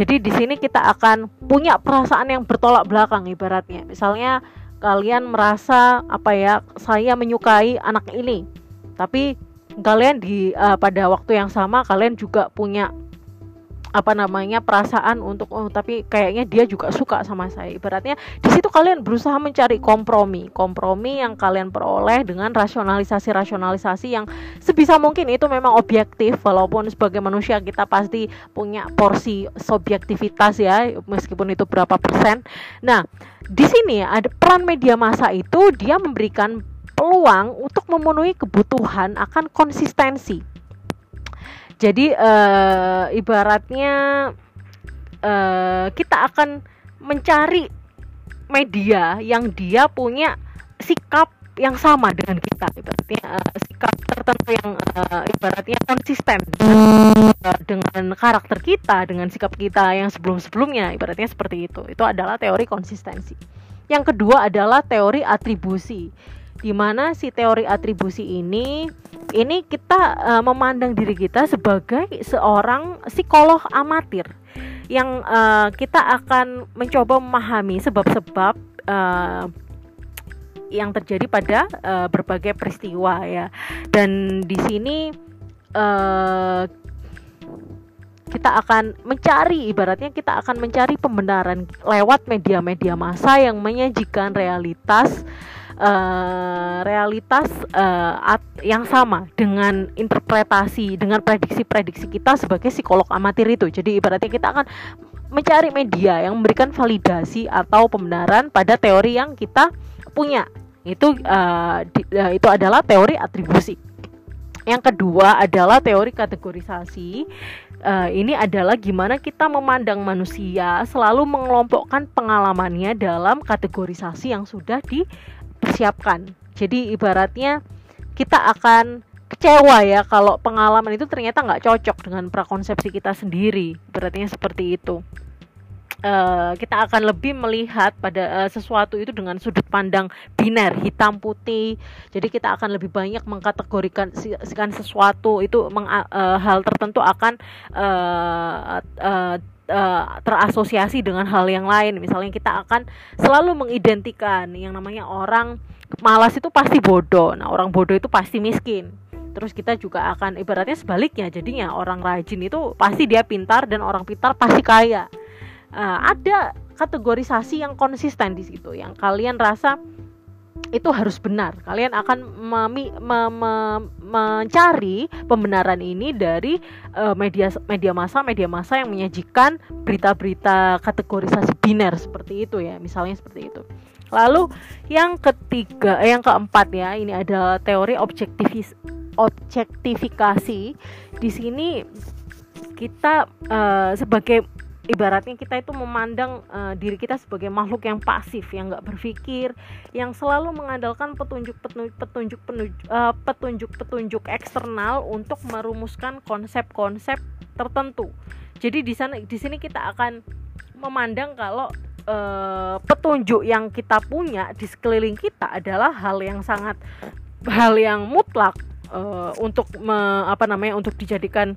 Jadi di sini kita akan punya perasaan yang bertolak belakang ibaratnya. Misalnya kalian merasa apa ya, saya menyukai anak ini. Tapi kalian di uh, pada waktu yang sama kalian juga punya apa namanya perasaan untuk oh tapi kayaknya dia juga suka sama saya. Ibaratnya di situ kalian berusaha mencari kompromi. Kompromi yang kalian peroleh dengan rasionalisasi rasionalisasi yang sebisa mungkin itu memang objektif. Walaupun sebagai manusia kita pasti punya porsi subjektivitas ya meskipun itu berapa persen. Nah di sini ada peran media massa itu dia memberikan peluang untuk memenuhi kebutuhan akan konsistensi. Jadi uh, ibaratnya uh, kita akan mencari media yang dia punya sikap yang sama dengan kita. Ibaratnya uh, sikap tertentu yang uh, ibaratnya konsisten dengan, dengan karakter kita dengan sikap kita yang sebelum-sebelumnya. Ibaratnya seperti itu. Itu adalah teori konsistensi. Yang kedua adalah teori atribusi di mana si teori atribusi ini ini kita uh, memandang diri kita sebagai seorang psikolog amatir yang uh, kita akan mencoba memahami sebab-sebab uh, yang terjadi pada uh, berbagai peristiwa ya. Dan di sini uh, kita akan mencari ibaratnya kita akan mencari pembenaran lewat media-media massa yang menyajikan realitas uh, realitas uh, at, yang sama dengan interpretasi dengan prediksi-prediksi kita sebagai psikolog amatir itu. Jadi ibaratnya kita akan mencari media yang memberikan validasi atau pembenaran pada teori yang kita punya. Itu uh, di, uh, itu adalah teori atribusi. Yang kedua adalah teori kategorisasi. Uh, ini adalah gimana kita memandang manusia selalu mengelompokkan pengalamannya dalam kategorisasi yang sudah di persiapkan. Jadi ibaratnya kita akan kecewa ya kalau pengalaman itu ternyata nggak cocok dengan prakonsepsi kita sendiri. Beratnya seperti itu. Uh, kita akan lebih melihat pada uh, sesuatu itu dengan sudut pandang biner hitam putih jadi kita akan lebih banyak mengkategorikan sesuatu itu meng, uh, hal tertentu akan uh, uh, uh, terasosiasi dengan hal yang lain. Misalnya kita akan selalu mengidentikan yang namanya orang malas itu pasti bodoh. Nah, orang bodoh itu pasti miskin. Terus kita juga akan ibaratnya sebaliknya. Jadinya orang rajin itu pasti dia pintar dan orang pintar pasti kaya. Uh, ada kategorisasi yang konsisten di situ yang kalian rasa itu harus benar. Kalian akan memi, me, me, mencari pembenaran ini dari uh, media media massa media massa yang menyajikan berita-berita kategorisasi biner seperti itu ya, misalnya seperti itu. Lalu yang ketiga, eh, yang keempat ya, ini ada teori objektivis objektifikasi. Di sini kita uh, sebagai ibaratnya kita itu memandang uh, diri kita sebagai makhluk yang pasif yang nggak berpikir yang selalu mengandalkan petunjuk petunjuk petunjuk uh, petunjuk petunjuk eksternal untuk merumuskan konsep-konsep tertentu. Jadi di sana di sini kita akan memandang kalau uh, petunjuk yang kita punya di sekeliling kita adalah hal yang sangat hal yang mutlak uh, untuk me, apa namanya untuk dijadikan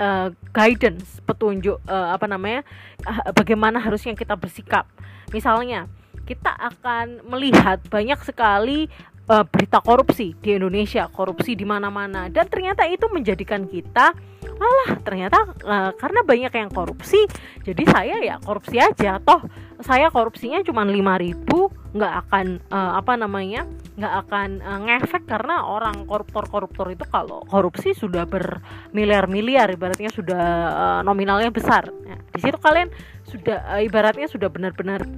uh, guidance petunjuk uh, apa namanya uh, bagaimana harusnya kita bersikap. Misalnya kita akan melihat banyak sekali uh, berita korupsi di Indonesia korupsi di mana-mana. Dan ternyata itu menjadikan kita alah ternyata uh, karena banyak yang korupsi jadi saya ya korupsi aja. Toh saya korupsinya cuma 5000 nggak akan uh, apa namanya nggak akan uh, ngefek karena orang koruptor-koruptor itu kalau korupsi sudah bermiliar-miliar ibaratnya sudah uh, nominalnya besar nah, di situ kalian sudah uh, ibaratnya sudah benar-benar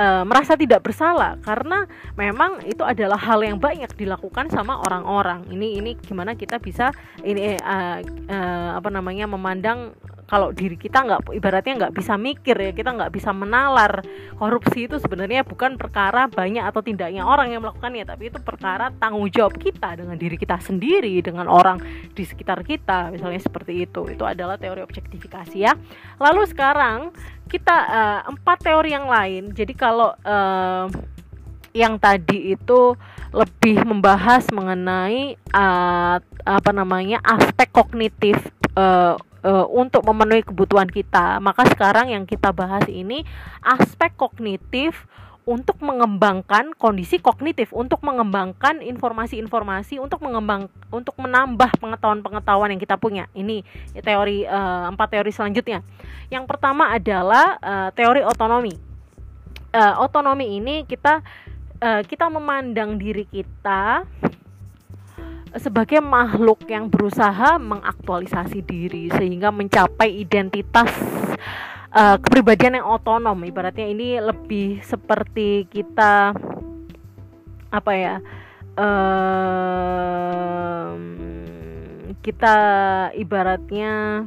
uh, merasa tidak bersalah karena memang itu adalah hal yang banyak dilakukan sama orang-orang. Ini ini gimana kita bisa ini uh, uh, apa namanya memandang kalau diri kita nggak ibaratnya nggak bisa mikir ya kita nggak bisa menalar. Korupsi itu sebenarnya bukan perkara banyak atau tidaknya orang yang melakukannya tapi itu perkara tanggung jawab kita dengan diri kita sendiri dengan orang di sekitar kita misalnya seperti itu. Itu adalah teori objektifikasi ya. Lalu sekarang kita uh, empat teori yang lain. Jadi kalau uh, yang tadi itu lebih membahas mengenai uh, apa namanya aspek kognitif uh, uh, untuk memenuhi kebutuhan kita. Maka sekarang yang kita bahas ini aspek kognitif untuk mengembangkan kondisi kognitif, untuk mengembangkan informasi-informasi, untuk mengembang, untuk menambah pengetahuan-pengetahuan yang kita punya. Ini teori uh, empat teori selanjutnya. Yang pertama adalah uh, teori otonomi. Uh, otonomi ini kita uh, kita memandang diri kita sebagai makhluk yang berusaha mengaktualisasi diri sehingga mencapai identitas uh, kepribadian yang otonom. Ibaratnya ini lebih seperti kita apa ya uh, kita ibaratnya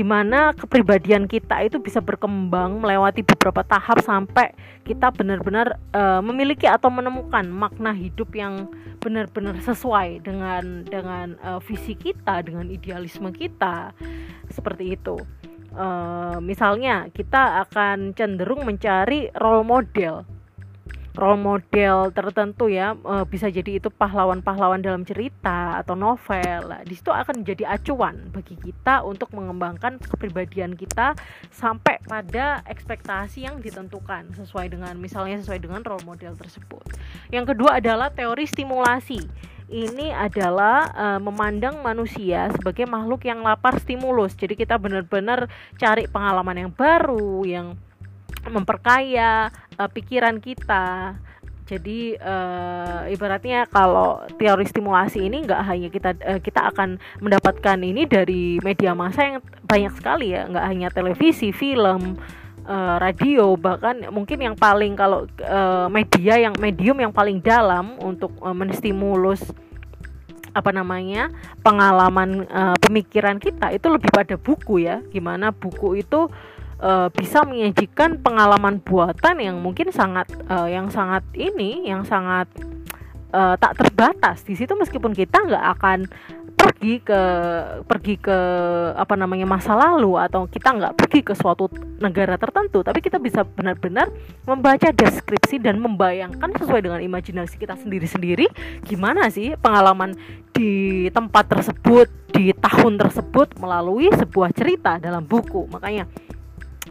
gimana kepribadian kita itu bisa berkembang melewati beberapa tahap sampai kita benar-benar uh, memiliki atau menemukan makna hidup yang benar-benar sesuai dengan dengan uh, visi kita, dengan idealisme kita. Seperti itu. Uh, misalnya kita akan cenderung mencari role model role model tertentu ya uh, bisa jadi itu pahlawan-pahlawan dalam cerita atau novel. Nah, di situ akan menjadi acuan bagi kita untuk mengembangkan kepribadian kita sampai pada ekspektasi yang ditentukan sesuai dengan misalnya sesuai dengan role model tersebut. Yang kedua adalah teori stimulasi. Ini adalah uh, memandang manusia sebagai makhluk yang lapar stimulus. Jadi kita benar-benar cari pengalaman yang baru, yang memperkaya uh, pikiran kita. Jadi uh, ibaratnya kalau teori stimulasi ini nggak hanya kita uh, kita akan mendapatkan ini dari media massa yang banyak sekali ya, nggak hanya televisi, film, uh, radio bahkan mungkin yang paling kalau uh, media yang medium yang paling dalam untuk uh, menstimulus apa namanya pengalaman uh, pemikiran kita itu lebih pada buku ya gimana buku itu uh, bisa menyajikan pengalaman buatan yang mungkin sangat uh, yang sangat ini yang sangat uh, tak terbatas. Di situ meskipun kita nggak akan pergi ke pergi ke apa namanya masa lalu atau kita nggak pergi ke suatu negara tertentu tapi kita bisa benar-benar membaca deskripsi dan membayangkan sesuai dengan imajinasi kita sendiri-sendiri gimana sih pengalaman di tempat tersebut di tahun tersebut melalui sebuah cerita dalam buku. Makanya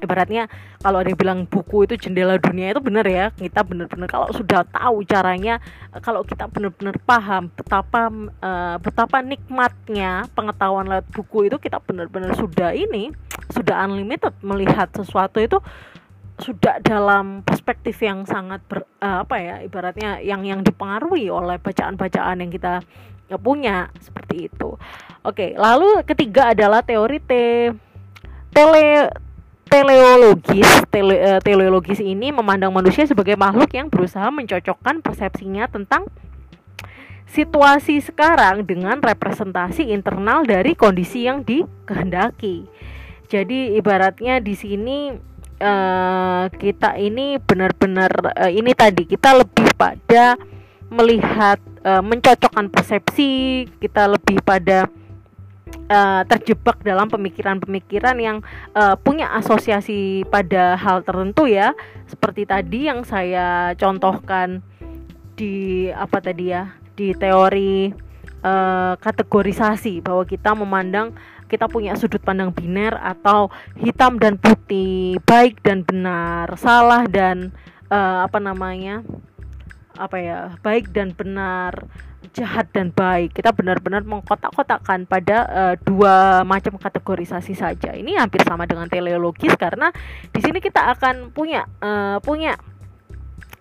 ibaratnya kalau ada yang bilang buku itu jendela dunia itu benar ya kita benar-benar kalau sudah tahu caranya kalau kita benar-benar paham betapa uh, betapa nikmatnya pengetahuan lewat buku itu kita benar-benar sudah ini sudah unlimited melihat sesuatu itu sudah dalam perspektif yang sangat ber, uh, apa ya ibaratnya yang yang dipengaruhi oleh bacaan-bacaan yang kita punya seperti itu. Oke, lalu ketiga adalah teori te, tele teleologis tele, uh, teleologis ini memandang manusia sebagai makhluk yang berusaha mencocokkan persepsinya tentang situasi sekarang dengan representasi internal dari kondisi yang dikehendaki. Jadi ibaratnya di sini uh, kita ini benar-benar uh, ini tadi kita lebih pada melihat uh, mencocokkan persepsi, kita lebih pada uh, terjebak dalam pemikiran-pemikiran yang uh, punya asosiasi pada hal tertentu ya. Seperti tadi yang saya contohkan di apa tadi ya di teori uh, kategorisasi bahwa kita memandang kita punya sudut pandang biner atau hitam dan putih baik dan benar salah dan uh, apa namanya apa ya baik dan benar jahat dan baik. Kita benar-benar mengkotak-kotakkan pada uh, dua macam kategorisasi saja. Ini hampir sama dengan teleologis karena di sini kita akan punya uh, punya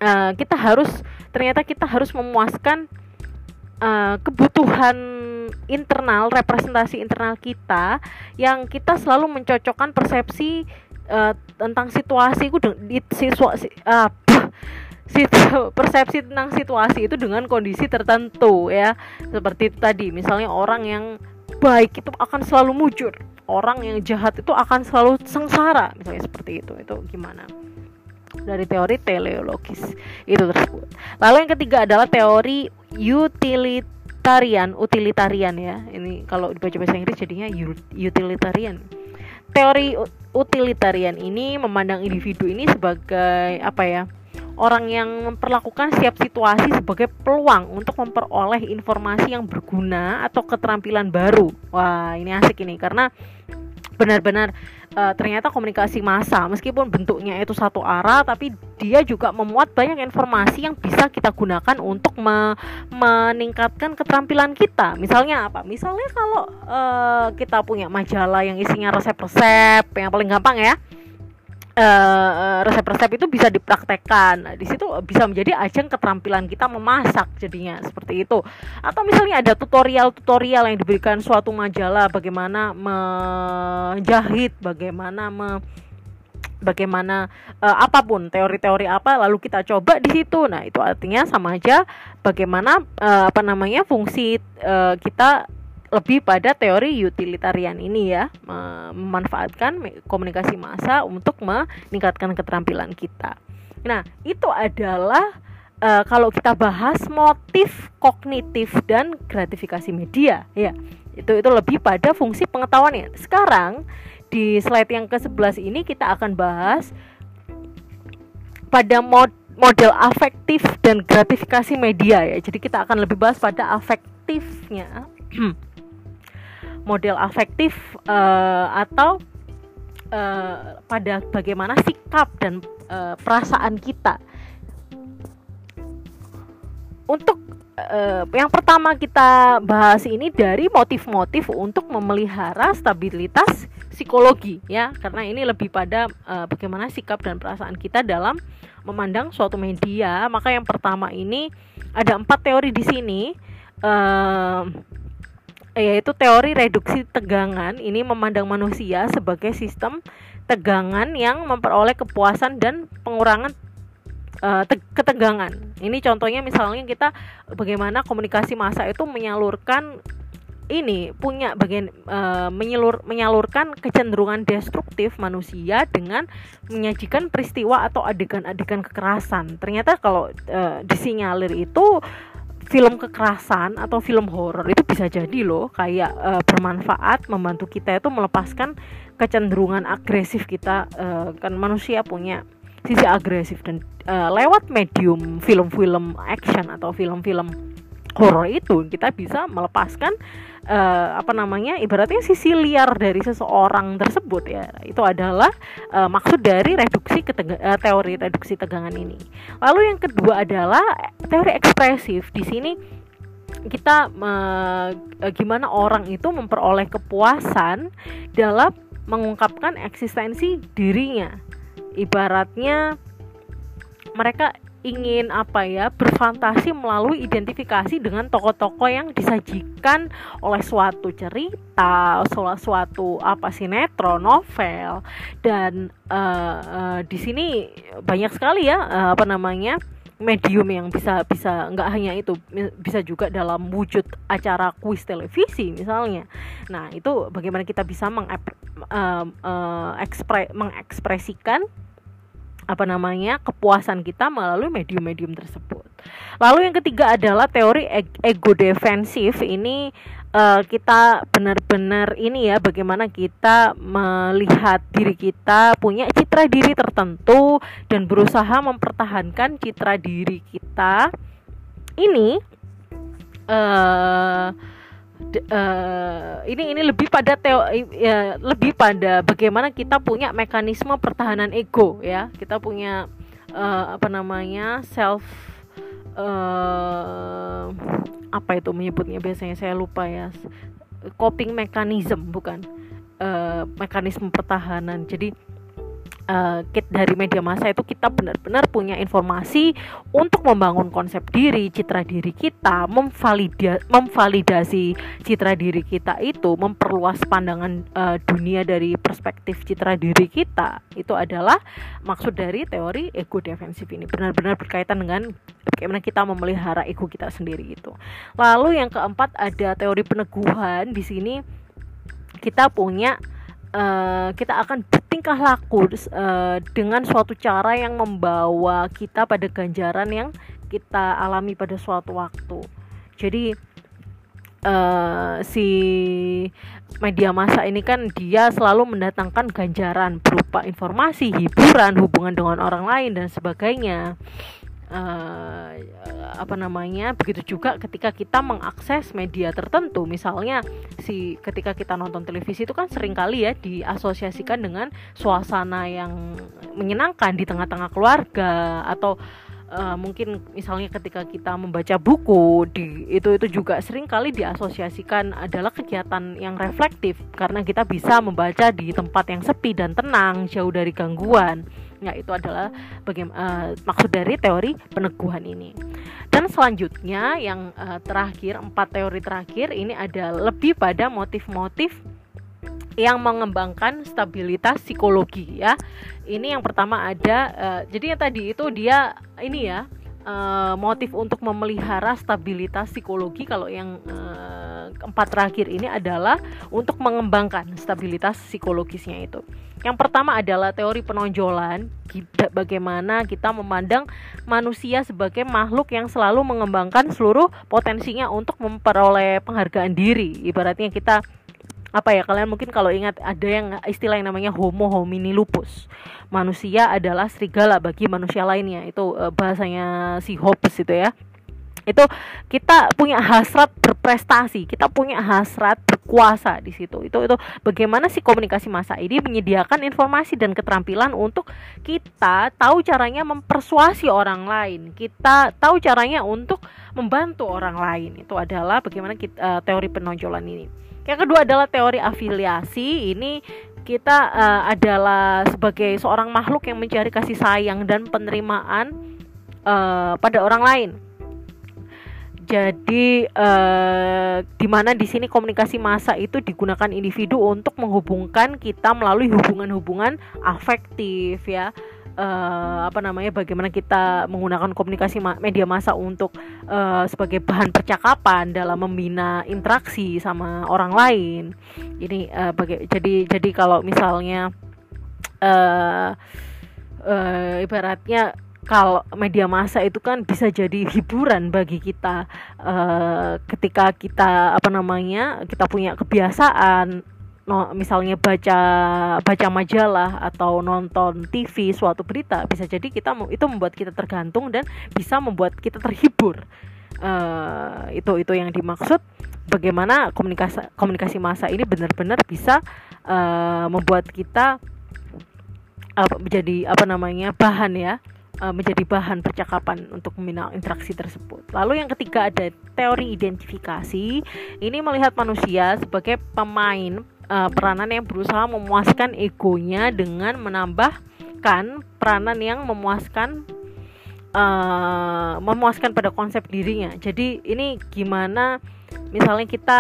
uh, kita harus ternyata kita harus memuaskan uh, kebutuhan internal representasi internal kita yang kita selalu mencocokkan persepsi uh, tentang situasi. Itu uh, persepsi tentang situasi itu dengan kondisi tertentu ya. Seperti tadi misalnya orang yang baik itu akan selalu mujur orang yang jahat itu akan selalu sengsara misalnya seperti itu itu gimana? Dari teori teleologis itu tersebut. Lalu yang ketiga adalah teori utilitarian utilitarian ya. Ini kalau dibaca bahasa Inggris jadinya utilitarian. Teori utilitarian ini memandang individu ini sebagai apa ya orang yang memperlakukan setiap situasi sebagai peluang untuk memperoleh informasi yang berguna atau keterampilan baru. Wah, ini asik ini karena benar-benar uh, ternyata komunikasi massa meskipun bentuknya itu satu arah tapi dia juga memuat banyak informasi yang bisa kita gunakan untuk me meningkatkan keterampilan kita misalnya apa misalnya kalau uh, kita punya majalah yang isinya resep-resep yang paling gampang ya resep resep-resep itu bisa dipraktekkan. Nah, di situ bisa menjadi ajang keterampilan kita memasak jadinya seperti itu. Atau misalnya ada tutorial-tutorial yang diberikan suatu majalah bagaimana menjahit, bagaimana me bagaimana uh, apa pun teori-teori apa lalu kita coba di situ. Nah, itu artinya sama aja bagaimana uh, apa namanya fungsi uh, kita lebih pada teori utilitarian ini ya memanfaatkan komunikasi massa untuk meningkatkan keterampilan kita. Nah itu adalah uh, kalau kita bahas motif kognitif dan gratifikasi media ya itu itu lebih pada fungsi pengetahuannya. Sekarang di slide yang ke-11 ini kita akan bahas pada mod model afektif dan gratifikasi media ya. Jadi kita akan lebih bahas pada afektifnya model afektif uh, atau uh, pada bagaimana sikap dan uh, perasaan kita. Untuk uh, yang pertama kita bahas ini dari motif-motif untuk memelihara stabilitas psikologi ya, karena ini lebih pada uh, bagaimana sikap dan perasaan kita dalam memandang suatu media. Maka yang pertama ini ada empat teori di sini. Uh, yaitu teori reduksi tegangan ini memandang manusia sebagai sistem tegangan yang memperoleh kepuasan dan pengurangan uh, te ketegangan. Ini contohnya misalnya kita bagaimana komunikasi massa itu menyalurkan ini punya bagian uh, menyalur menyalurkan kecenderungan destruktif manusia dengan menyajikan peristiwa atau adegan-adegan kekerasan. Ternyata kalau uh, disinyalir itu film kekerasan atau film horor itu bisa jadi loh kayak uh, bermanfaat membantu kita itu melepaskan kecenderungan agresif kita uh, kan manusia punya sisi agresif dan uh, lewat medium film-film action atau film-film horor itu kita bisa melepaskan uh, apa namanya ibaratnya sisi liar dari seseorang tersebut ya. Itu adalah uh, maksud dari reduksi uh, teori reduksi tegangan ini. Lalu yang kedua adalah teori ekspresif. Di sini kita uh, gimana orang itu memperoleh kepuasan dalam mengungkapkan eksistensi dirinya. Ibaratnya mereka ingin apa ya berfantasi melalui identifikasi dengan tokoh-tokoh yang disajikan oleh suatu cerita, suatu apa sinetron, novel. Dan uh, uh, di sini banyak sekali ya uh, apa namanya medium yang bisa bisa nggak hanya itu bisa juga dalam wujud acara kuis televisi misalnya. Nah itu bagaimana kita bisa mengep, uh, uh, ekspre, mengekspresikan apa namanya kepuasan kita melalui medium-medium tersebut. Lalu yang ketiga adalah teori ego defensif ini uh, kita benar-benar ini ya bagaimana kita melihat diri kita punya citra diri tertentu dan berusaha mempertahankan citra diri kita ini uh, uh, ini ini lebih pada teo ya, lebih pada bagaimana kita punya mekanisme pertahanan ego ya. Kita punya uh, apa namanya self uh, apa itu menyebutnya? Biasanya saya lupa ya. Coping mechanism bukan uh, mekanisme pertahanan. Jadi uh, dari media massa itu kita benar-benar punya informasi untuk membangun konsep diri, citra diri kita, memvalida memvalidasi citra diri kita itu, memperluas pandangan uh, dunia dari perspektif citra diri kita. Itu adalah maksud dari teori ego defensif ini. Benar-benar berkaitan dengan bagaimana kita memelihara ego kita sendiri itu. Lalu yang keempat ada teori peneguhan. Di sini kita punya uh, kita akan bertingkah laku uh, dengan suatu cara yang membawa kita pada ganjaran yang kita alami pada suatu waktu. Jadi uh, si media massa ini kan dia selalu mendatangkan ganjaran berupa informasi, hiburan, hubungan dengan orang lain dan sebagainya. Uh, apa namanya begitu juga ketika kita mengakses media tertentu. Misalnya si ketika kita nonton televisi itu kan sering kali ya diasosiasikan dengan suasana yang menyenangkan di tengah-tengah keluarga atau uh, mungkin misalnya ketika kita membaca buku di itu itu juga sering kali diasosiasikan adalah kegiatan yang reflektif. Karena kita bisa membaca di tempat yang sepi dan tenang jauh dari gangguan ya itu adalah bagaimana uh, maksud dari teori peneguhan ini dan selanjutnya yang uh, terakhir empat teori terakhir ini ada lebih pada motif-motif yang mengembangkan stabilitas psikologi ya. Ini yang pertama ada uh, jadi yang tadi itu dia ini ya uh, motif untuk memelihara stabilitas psikologi kalau yang uh, empat terakhir ini adalah untuk mengembangkan stabilitas psikologisnya itu. Yang pertama adalah teori penonjolan, bagaimana kita memandang manusia sebagai makhluk yang selalu mengembangkan seluruh potensinya untuk memperoleh penghargaan diri. Ibaratnya kita apa ya kalian mungkin kalau ingat ada yang istilah yang namanya homo homini lupus. Manusia adalah serigala bagi manusia lainnya. Itu uh, bahasanya si Hobbes itu ya itu kita punya hasrat berprestasi kita punya hasrat berkuasa di situ itu itu bagaimana sih komunikasi masa ini menyediakan informasi dan keterampilan untuk kita tahu caranya mempersuasi orang lain kita tahu caranya untuk membantu orang lain itu adalah bagaimana kita, uh, teori penonjolan ini yang kedua adalah teori afiliasi. Ini kita uh, adalah sebagai seorang makhluk yang mencari kasih sayang dan penerimaan uh, pada orang lain. Jadi uh, di mana di sini komunikasi massa itu digunakan individu untuk menghubungkan kita melalui hubungan-hubungan afektif ya uh, apa namanya bagaimana kita menggunakan komunikasi ma media massa untuk uh, sebagai bahan percakapan dalam membina interaksi sama orang lain. Ini uh, baga jadi jadi kalau misalnya uh, uh, ibaratnya kalau media massa itu kan bisa jadi hiburan bagi kita uh, ketika kita apa namanya kita punya kebiasaan no, misalnya baca baca majalah atau nonton TV suatu berita bisa jadi kita itu membuat kita tergantung dan bisa membuat kita terhibur. Uh, itu itu yang dimaksud bagaimana komunikasi komunikasi massa ini benar-benar bisa uh, membuat kita menjadi apa namanya bahan ya menjadi bahan percakapan untuk membina interaksi tersebut. Lalu yang ketiga ada teori identifikasi. Ini melihat manusia sebagai pemain uh, peranan yang berusaha memuaskan egonya dengan menambahkan peranan yang memuaskan uh, memuaskan pada konsep dirinya. Jadi ini gimana misalnya kita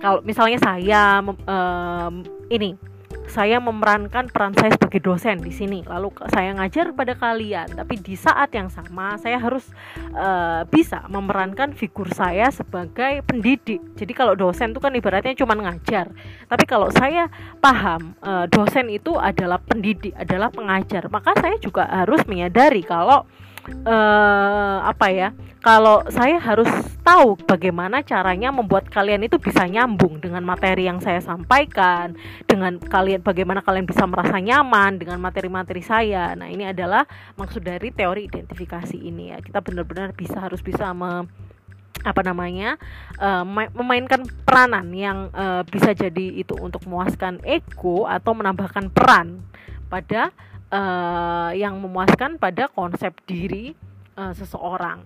kalau misalnya saya uh, ini saya memerankan peran saya sebagai dosen di sini. Lalu saya ngajar pada kalian tapi di saat yang sama saya harus uh, bisa memerankan figur saya sebagai pendidik. Jadi kalau dosen itu kan ibaratnya cuma ngajar. Tapi kalau saya paham uh, dosen itu adalah pendidik adalah pengajar maka saya juga harus menyadari kalau uh, apa ya kalau saya harus tahu bagaimana caranya membuat kalian itu bisa nyambung dengan materi yang saya sampaikan dengan kalian bagaimana kalian bisa merasa nyaman dengan materi-materi saya. Nah ini adalah maksud dari teori identifikasi ini ya. Kita benar-benar bisa harus bisa me, apa namanya uh, memainkan peranan yang uh, bisa jadi itu untuk memuaskan ego atau menambahkan peran pada uh, yang memuaskan pada konsep diri seseorang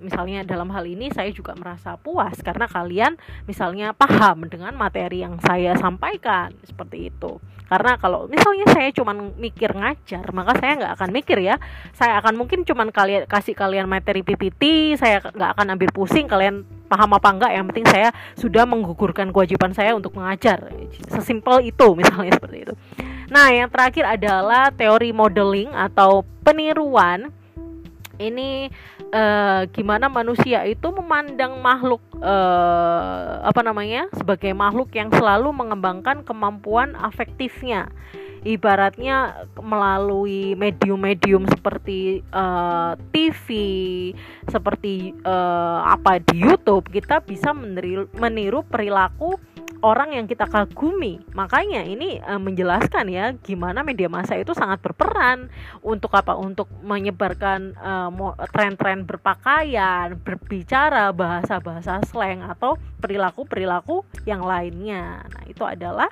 misalnya dalam hal ini saya juga merasa puas karena kalian misalnya paham dengan materi yang saya sampaikan seperti itu. Karena kalau misalnya saya cuma mikir ngajar maka saya nggak akan mikir ya. Saya akan mungkin cuma kalian kasih kalian materi PPT saya nggak akan ambil pusing kalian paham apa enggak yang penting saya sudah menggugurkan kewajiban saya untuk mengajar. Sesimpel itu misalnya seperti itu. Nah yang terakhir adalah teori modeling atau peniruan. Ini uh, gimana manusia itu memandang makhluk uh, apa namanya sebagai makhluk yang selalu mengembangkan kemampuan afektifnya ibaratnya melalui medium-medium seperti uh, eh, TV, seperti uh, apa di YouTube kita bisa meniru, perilaku orang yang kita kagumi. Makanya ini uh, menjelaskan ya gimana media massa itu sangat berperan untuk apa? Untuk menyebarkan tren-tren uh, berpakaian, berbicara, bahasa-bahasa slang atau perilaku-perilaku yang lainnya. Nah, itu adalah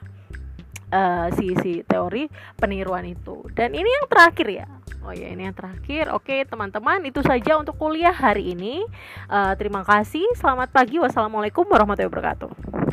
uh, si si teori peniruan itu. Dan ini yang terakhir ya. Oh ya ini yang terakhir. Oke teman-teman itu saja untuk kuliah hari ini. Uh, terima kasih. Selamat pagi. Wassalamualaikum warahmatullahi wabarakatuh.